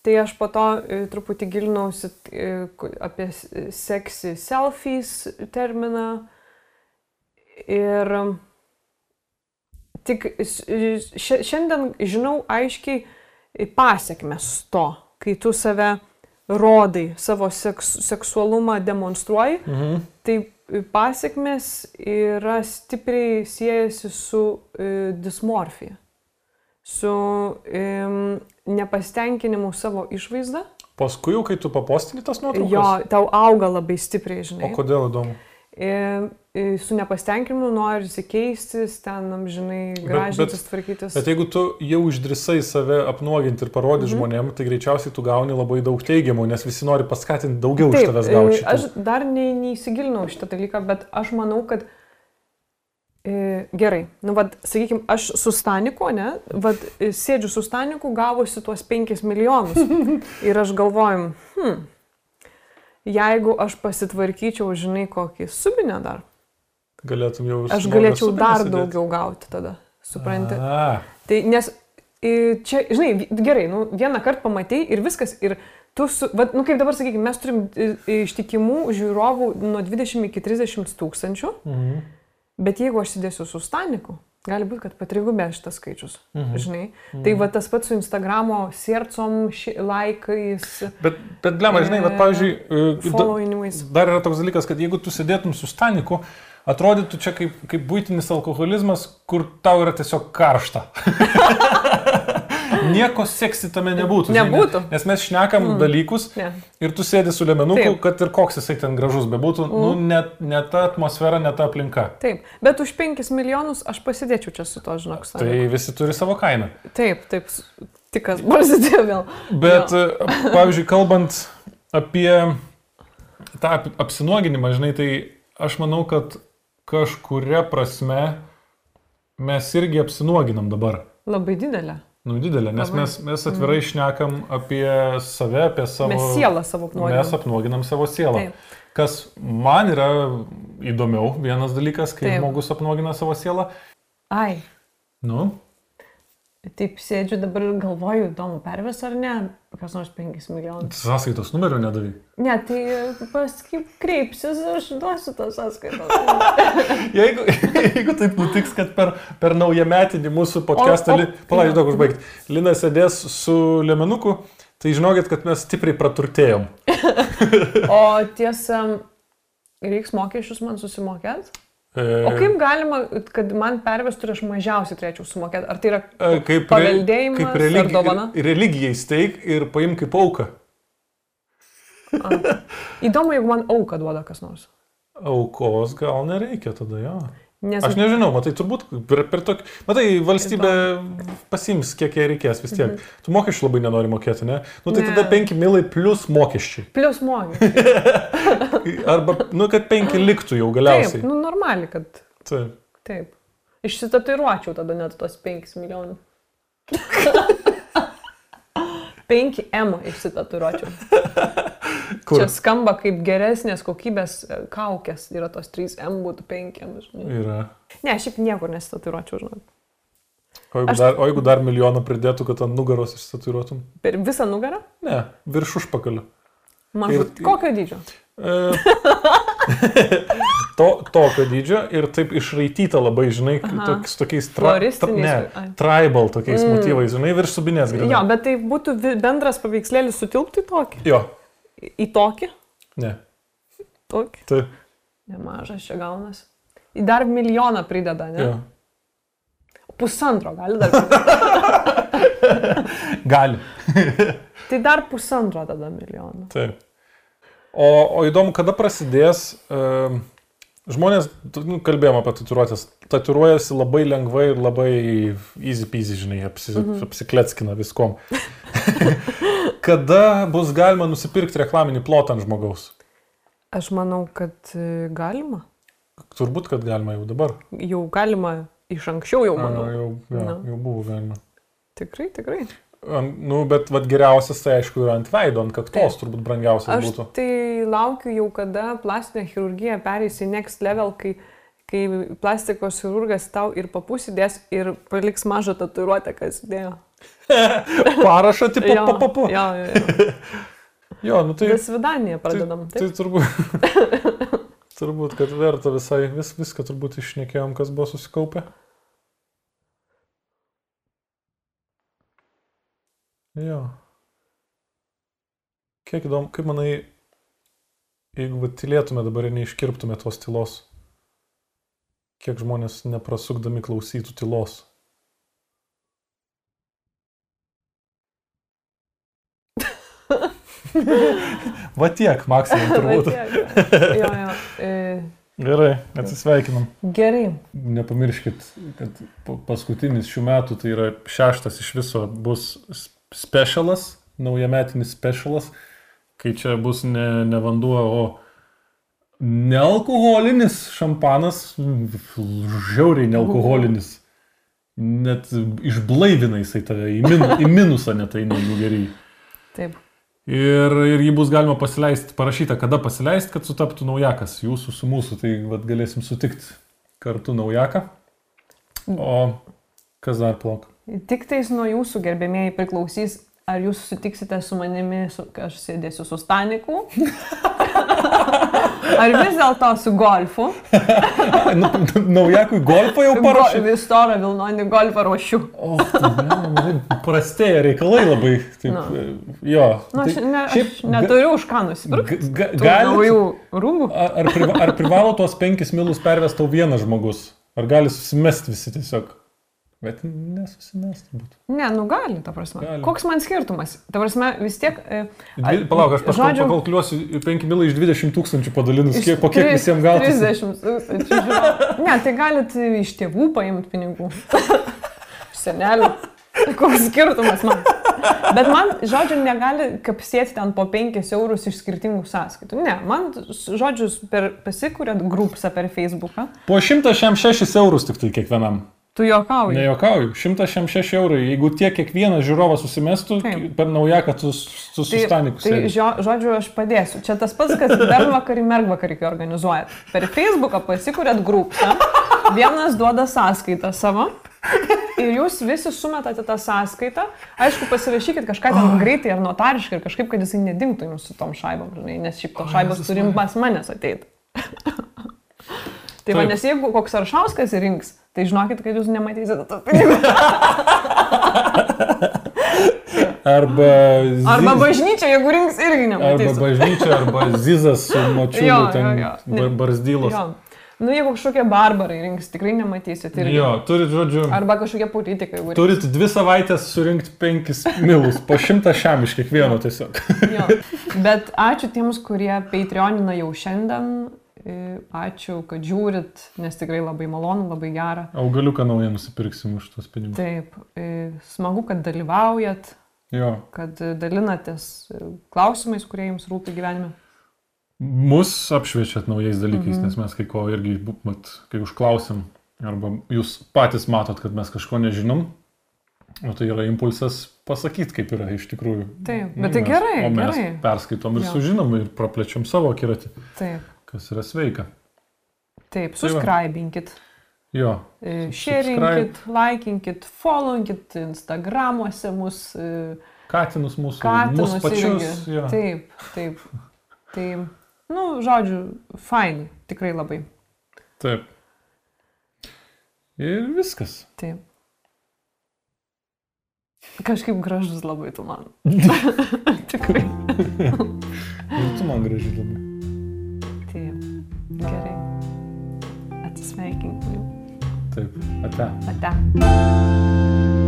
Tai aš po to e, truputį gilinausi e, apie s- sexy selfies terminą. Ir tik šiandien žinau aiškiai pasiekmes to, kai tu save rodai, savo seks, seksualumą demonstruoji. Mhm. Tai pasiekmes yra stipriai siejasi su e, dismorfija, su e, nepasitenkinimu savo išvaizda. Paskui kai tu papostini tas nuotraukas. Jo, tau auga labai stipriai, žinai. O kodėl įdomu? E, e, su nepasitenkinimu nori keistis, ten, amžinai, gražintis, tvarkytis. Bet jeigu tu jau išdrisai save apnuoginti ir parodyti Mhm. žmonėm, tai greičiausiai tu gauni labai daug teigiamų, nes visi nori paskatinti daugiau iš Taip, tavęs e, gauti. aš dar ne, neįsigilinau šitą dalyką, bet aš manau, kad e, gerai, nu vad, sakykime, aš su Staniku, ne, vad, sėdžiu su Staniku, gavusi tuos 5 milijonus. ir aš galvoju, hm, jeigu aš pasitvarkyčiau, žinai, kokį subinę dar, Galėtum jau aš su galėčiau dar sėdėt. daugiau gauti tada, supranti. A, Tai nes čia, žinai, gerai, nu, vieną kartą pamatai ir viskas. Ir tu, su, va, nu kaip dabar sakykime, mes turim ištikimų žiūrovų nuo 20 iki 30 tūkstančių, mhm. Bet jeigu aš sėdėsiu su Staniku, gali būti, kad patrigubė šitas skaičius. Mhm. Žinai. Mhm. Tai va tas pats su Instagramo sircom, laikais. Bet, bet blema, žinai, bet, pavyzdžiui, e, da- Followingais. dar yra toks dalykas, kad jeigu tu sėdėtum su staniku, atrodytų čia kaip, kaip būtinis alkoholizmas, kur tau yra tiesiog karšta. Nieko seksi tame nebūtų. žinai, Nebūtų. Nes mes šnekam mm. dalykus Ne. ir tu sėdi su lemenuku, Taip. kad ir koks jisai ten gražus bebūtų, mm. nu, ne, ne ta atmosfera, ne ta aplinka. Taip, bet už 5 milijonus aš pasidėčiau čia su to, žinok, Tai Staniku. visi turi savo kainą. Taip, taip, s- tik kas prasidėjo vėl. Bet, Jo. e, pavyzdžiui, kalbant apie tą ap- apsinuoginimą, žinai, tai aš manau, kad kažkuria prasme mes irgi apsinuoginam dabar. Labai didelė. Nu, didelė, nes Labai. mes, mes atvirai šnekam apie save, apie savo... Mes sielą savo apnuoginam. Mes apnuoginam savo sielą. Taip. Kas man yra įdomiau, vienas dalykas, kai Taip. žmogus apnuogina savo sielą. Ai, Nu, taip sėdžiu dabar ir galvoju, įdomu, perves ar ne, kas nors 5 milijonus. sąskaitos numerio nedavai. Ne, tai paskui kreipsis, aš duosiu tą sąskaitą. Jeigu, jeigu taip nutiks, kad per, per naują metinį mūsų podcastą, li- palauk, daug užbaigti, Linas sėdės su lemenuku, tai žinokit, kad mes stipriai praturtėjom. O tiesa, reiks mokesčius man susimokėti? E, O kaip galima, kad man pervestų ir aš mažiausiai turėčiau sumokėti? Ar tai yra e, kaip, paveldėjimas kaip religi, dovana? religijai steik ir paim kaip auką. Įdomu, jeigu man auką duoda kas nors. Aukos gal nereikia tada, jo. Nes Aš nežinau, matai, turbūt per, per tokį... Matai, valstybė pasims, kiek jai reikės vis tiek. Mhm. Tu mokesčių labai nenori mokėti, ne? Nu tai Ne. tada 5 milai plus mokesčiai. Plus mokesčiai. Arba, nu, kad 5 liktų jau Taip, galiausiai. nu normaliai, kad Taip. taip. Išsitatuiruočiau tada net tos 5 milijonų. 5 M išsitatuiruočiau. Kur? Čia skamba kaip geresnės kokybės e, kaukės. Yra tos 3 M, būtų 5 M. žinai. Yra. Ne, šiaip niekur nesitatuiruočiau, žinot. O jeigu, Aš- dar, o jeigu dar milijoną pridėtų, kad ant nugaros išstatuiruotum? Per visą nugarą? Ne, virš užpakalio. Mažut. Ir- Kokio dydžio? E, to, tokio dydžio ir taip išraityta labai, žinai, tok, su tokiais tra, tra, ne, tribal tokiais Mm. motyvais, žinai, virš subinės grinai. Jo, bet tai būtų bendras paveikslėlis sutilpti į tokį. Jo, Į- tokį? ne. Tokį. Tai, Nemažas čia gaunas. Į dar milijoną prideda, ne? jo. Pusantro gali dar. Gali. tai dar pusantro tada milijoną. Taip. O, o įdomu, kada prasidės, um, žmonės, nu, kalbėjom apie tatuiruotės, tatuiruojasi labai lengvai ir labai easy peasy, žinai, apsi, Mhm. mhm. apsikletskina viskom. kada bus galima nusipirkti reklaminį plotą ant žmogaus? Aš manau, kad e, galima. Turbūt, kad galima jau dabar. Jau galima iš anksčiau jau, A, manau. jau, jau, Na. jau buvo galima. Tikrai, tikrai. Nu, bet vat, geriausias tai aišku yra ant veido, ant kaktos turbūt brangiausias Aš būtų. tai laukiu jau, kada plastinė chirurgija perės į next level, kai, kai plastikos chirurgas tau ir papusidės ir paliks mažą tatuiruotę, kas dėjo. Parašą, tipo, Jo, papapu. Jo, jo, jo. Jo, nu tai... Besvidanėje pradedam. Tai, tai Taip? turbūt, turbūt, kad verta visai, vis, viską turbūt išnekėjom, kas buvo susikaupę. Jo. Kiek įdomu, kaip manai, jeigu tylėtume dabar ir neiškirptume tos tylos, kiek žmonės neprasukdami klausytų tylos. Va tiek, maksimum turbūt. Tiek. Jo, jo. E, Gerai, atsisveikinam. Gerai. Nepamirškit, kad pa- paskutinis šių metų, tai yra šeštas iš viso, bus specialas, naujametinis specialas, kai čia bus ne, ne vanduo, o nealkoholinis šampanas, žiauriai nealkoholinis. Net išblaivina jisai tave į, min, į minusą netai negu gerai. Taip. Ir, ir jį bus galima pasileisti, parašyta, kada pasileisti, kad sutaptų naujakas. Jūsų su mūsų, tai vat, galėsim sutikti kartu naujaką. O kas dar plauk? Tik tais nuo jūsų gerbėmėjai priklausys, ar jūs sutiksite su manimi, su, aš sėdėsiu su Staniku, Ar vis dėlto su golfu? Nu, Naujakui golfą jau parašė. Vis storą Vilnonį golfą ruošiu. O, tai blemba, prastėja reikalai labai. Taip, Nu. Jo. Na, aš, tai ne, šiaip aš neturiu už ką nusipirkti. Ga- ga- tų galit- Naujų rūbų. Ar, ar, priva, ar privalo tuos penkis milus pervesti tau vienas žmogus? Ar gali susimesti visi tiesiog? Bet nesusimesti būtų. Ne, nu gali, ta prasme. Gali. Koks man skirtumas? Ta prasme, vis tiek... e, Dvi, palauk, aš žodžiu, pakalkuliuosiu 5 milai iš 20 tūkstančių padalinus, kiek, po kiek visiems gauti. 30 tūkstančių. žiūrėk. Ne, tai galit iš tėvų paimti pinigų. Senelių. Koks skirtumas man? Bet man, žodžiu, negali kapsėti ten po 5 eurus iš skirtingų sąskaitų. Ne, man, žodžiu, per, pasikūrėt grupsą per Facebooką. Po 106 eurus tik tai kiekvienam. Tu juokauji. Nejuokauju, 106 eurų. Jeigu tiek kiekvienas žiūrovas susimestų, Taip. per naujaką tu su sustanikus. Tai, žio, žodžiu, aš padėsiu. Čia tas pats, kas bernvakarį, mergvakarį, kai organizuojat. Per Facebooką pasikūrėt grupą, vienas duoda sąskaitą savo. Ir jūs visi sumetate tą sąskaitą. Aišku, pasirašykit kažką ten greitai ar notariškai, ir kažkaip, kad jisai nedingtų jums su tom šaibom, nes šiaip to šaibos turim pas manęs ateiti. tai va, nes jeigu koks aršauskas rinks, tai žinokit, kad jūs nematysite to pinigų. Arba, zi- Arba bažnyčia, jeigu rinks, irgi arba nematysite. bažnyčia, arba Zizas su močiu, Jo, ten jo, jo. Barzdylos. Jo. Nu, jeigu kažkokie barbarai rinks, tikrai nematysit. Irgi. Jo, turit, žodžiu, Arba kažkokie politikai. rinks. turit dvi savaitės surinkti penkis milus, po šimtą šiam iš kiekvieno tiesiog. Jo. Bet ačiū tiems, kurie Patreonina jau šiandien. E, Ačiū, kad žiūrit, nes tikrai labai malonu, labai gera. Augaliuką naują nusipirksim už tuos pinigus. Taip, e, smagu, kad dalyvaujat, Jo. kad dalinatės e, klausimais, kurie jums rūpi gyvenime. Mus apšviečiat naujais dalykais, Mhm. nes mes kai ko irgi, mat, kai užklausim, arba jūs patys matot, kad mes kažko nežinom, o tai yra impulsas pasakyti, kaip yra iš tikrųjų. Taip, Nu, bet tai gerai, O mes gerai. perskaitom ir Jo. sužinom ir praplečiam savo akiratį, Taip, kas yra sveika. taip, Tai va. subscribinkit. Jo. Subscribe. Sharingkit, likinkit, followinkit Instagramuose mus, e, Katinus mūsų, katinus mūsų pačius. Jo. Taip, taip. Tai, nu, žodžiu, fainai, tikrai labai. Taip. Ir viskas. Taip. Kažkaip gražus labai tu man. tikrai. Ir tu man gražiai labai. Taip, gerai. Atsisveikinkim. Taip. Ate. Ate.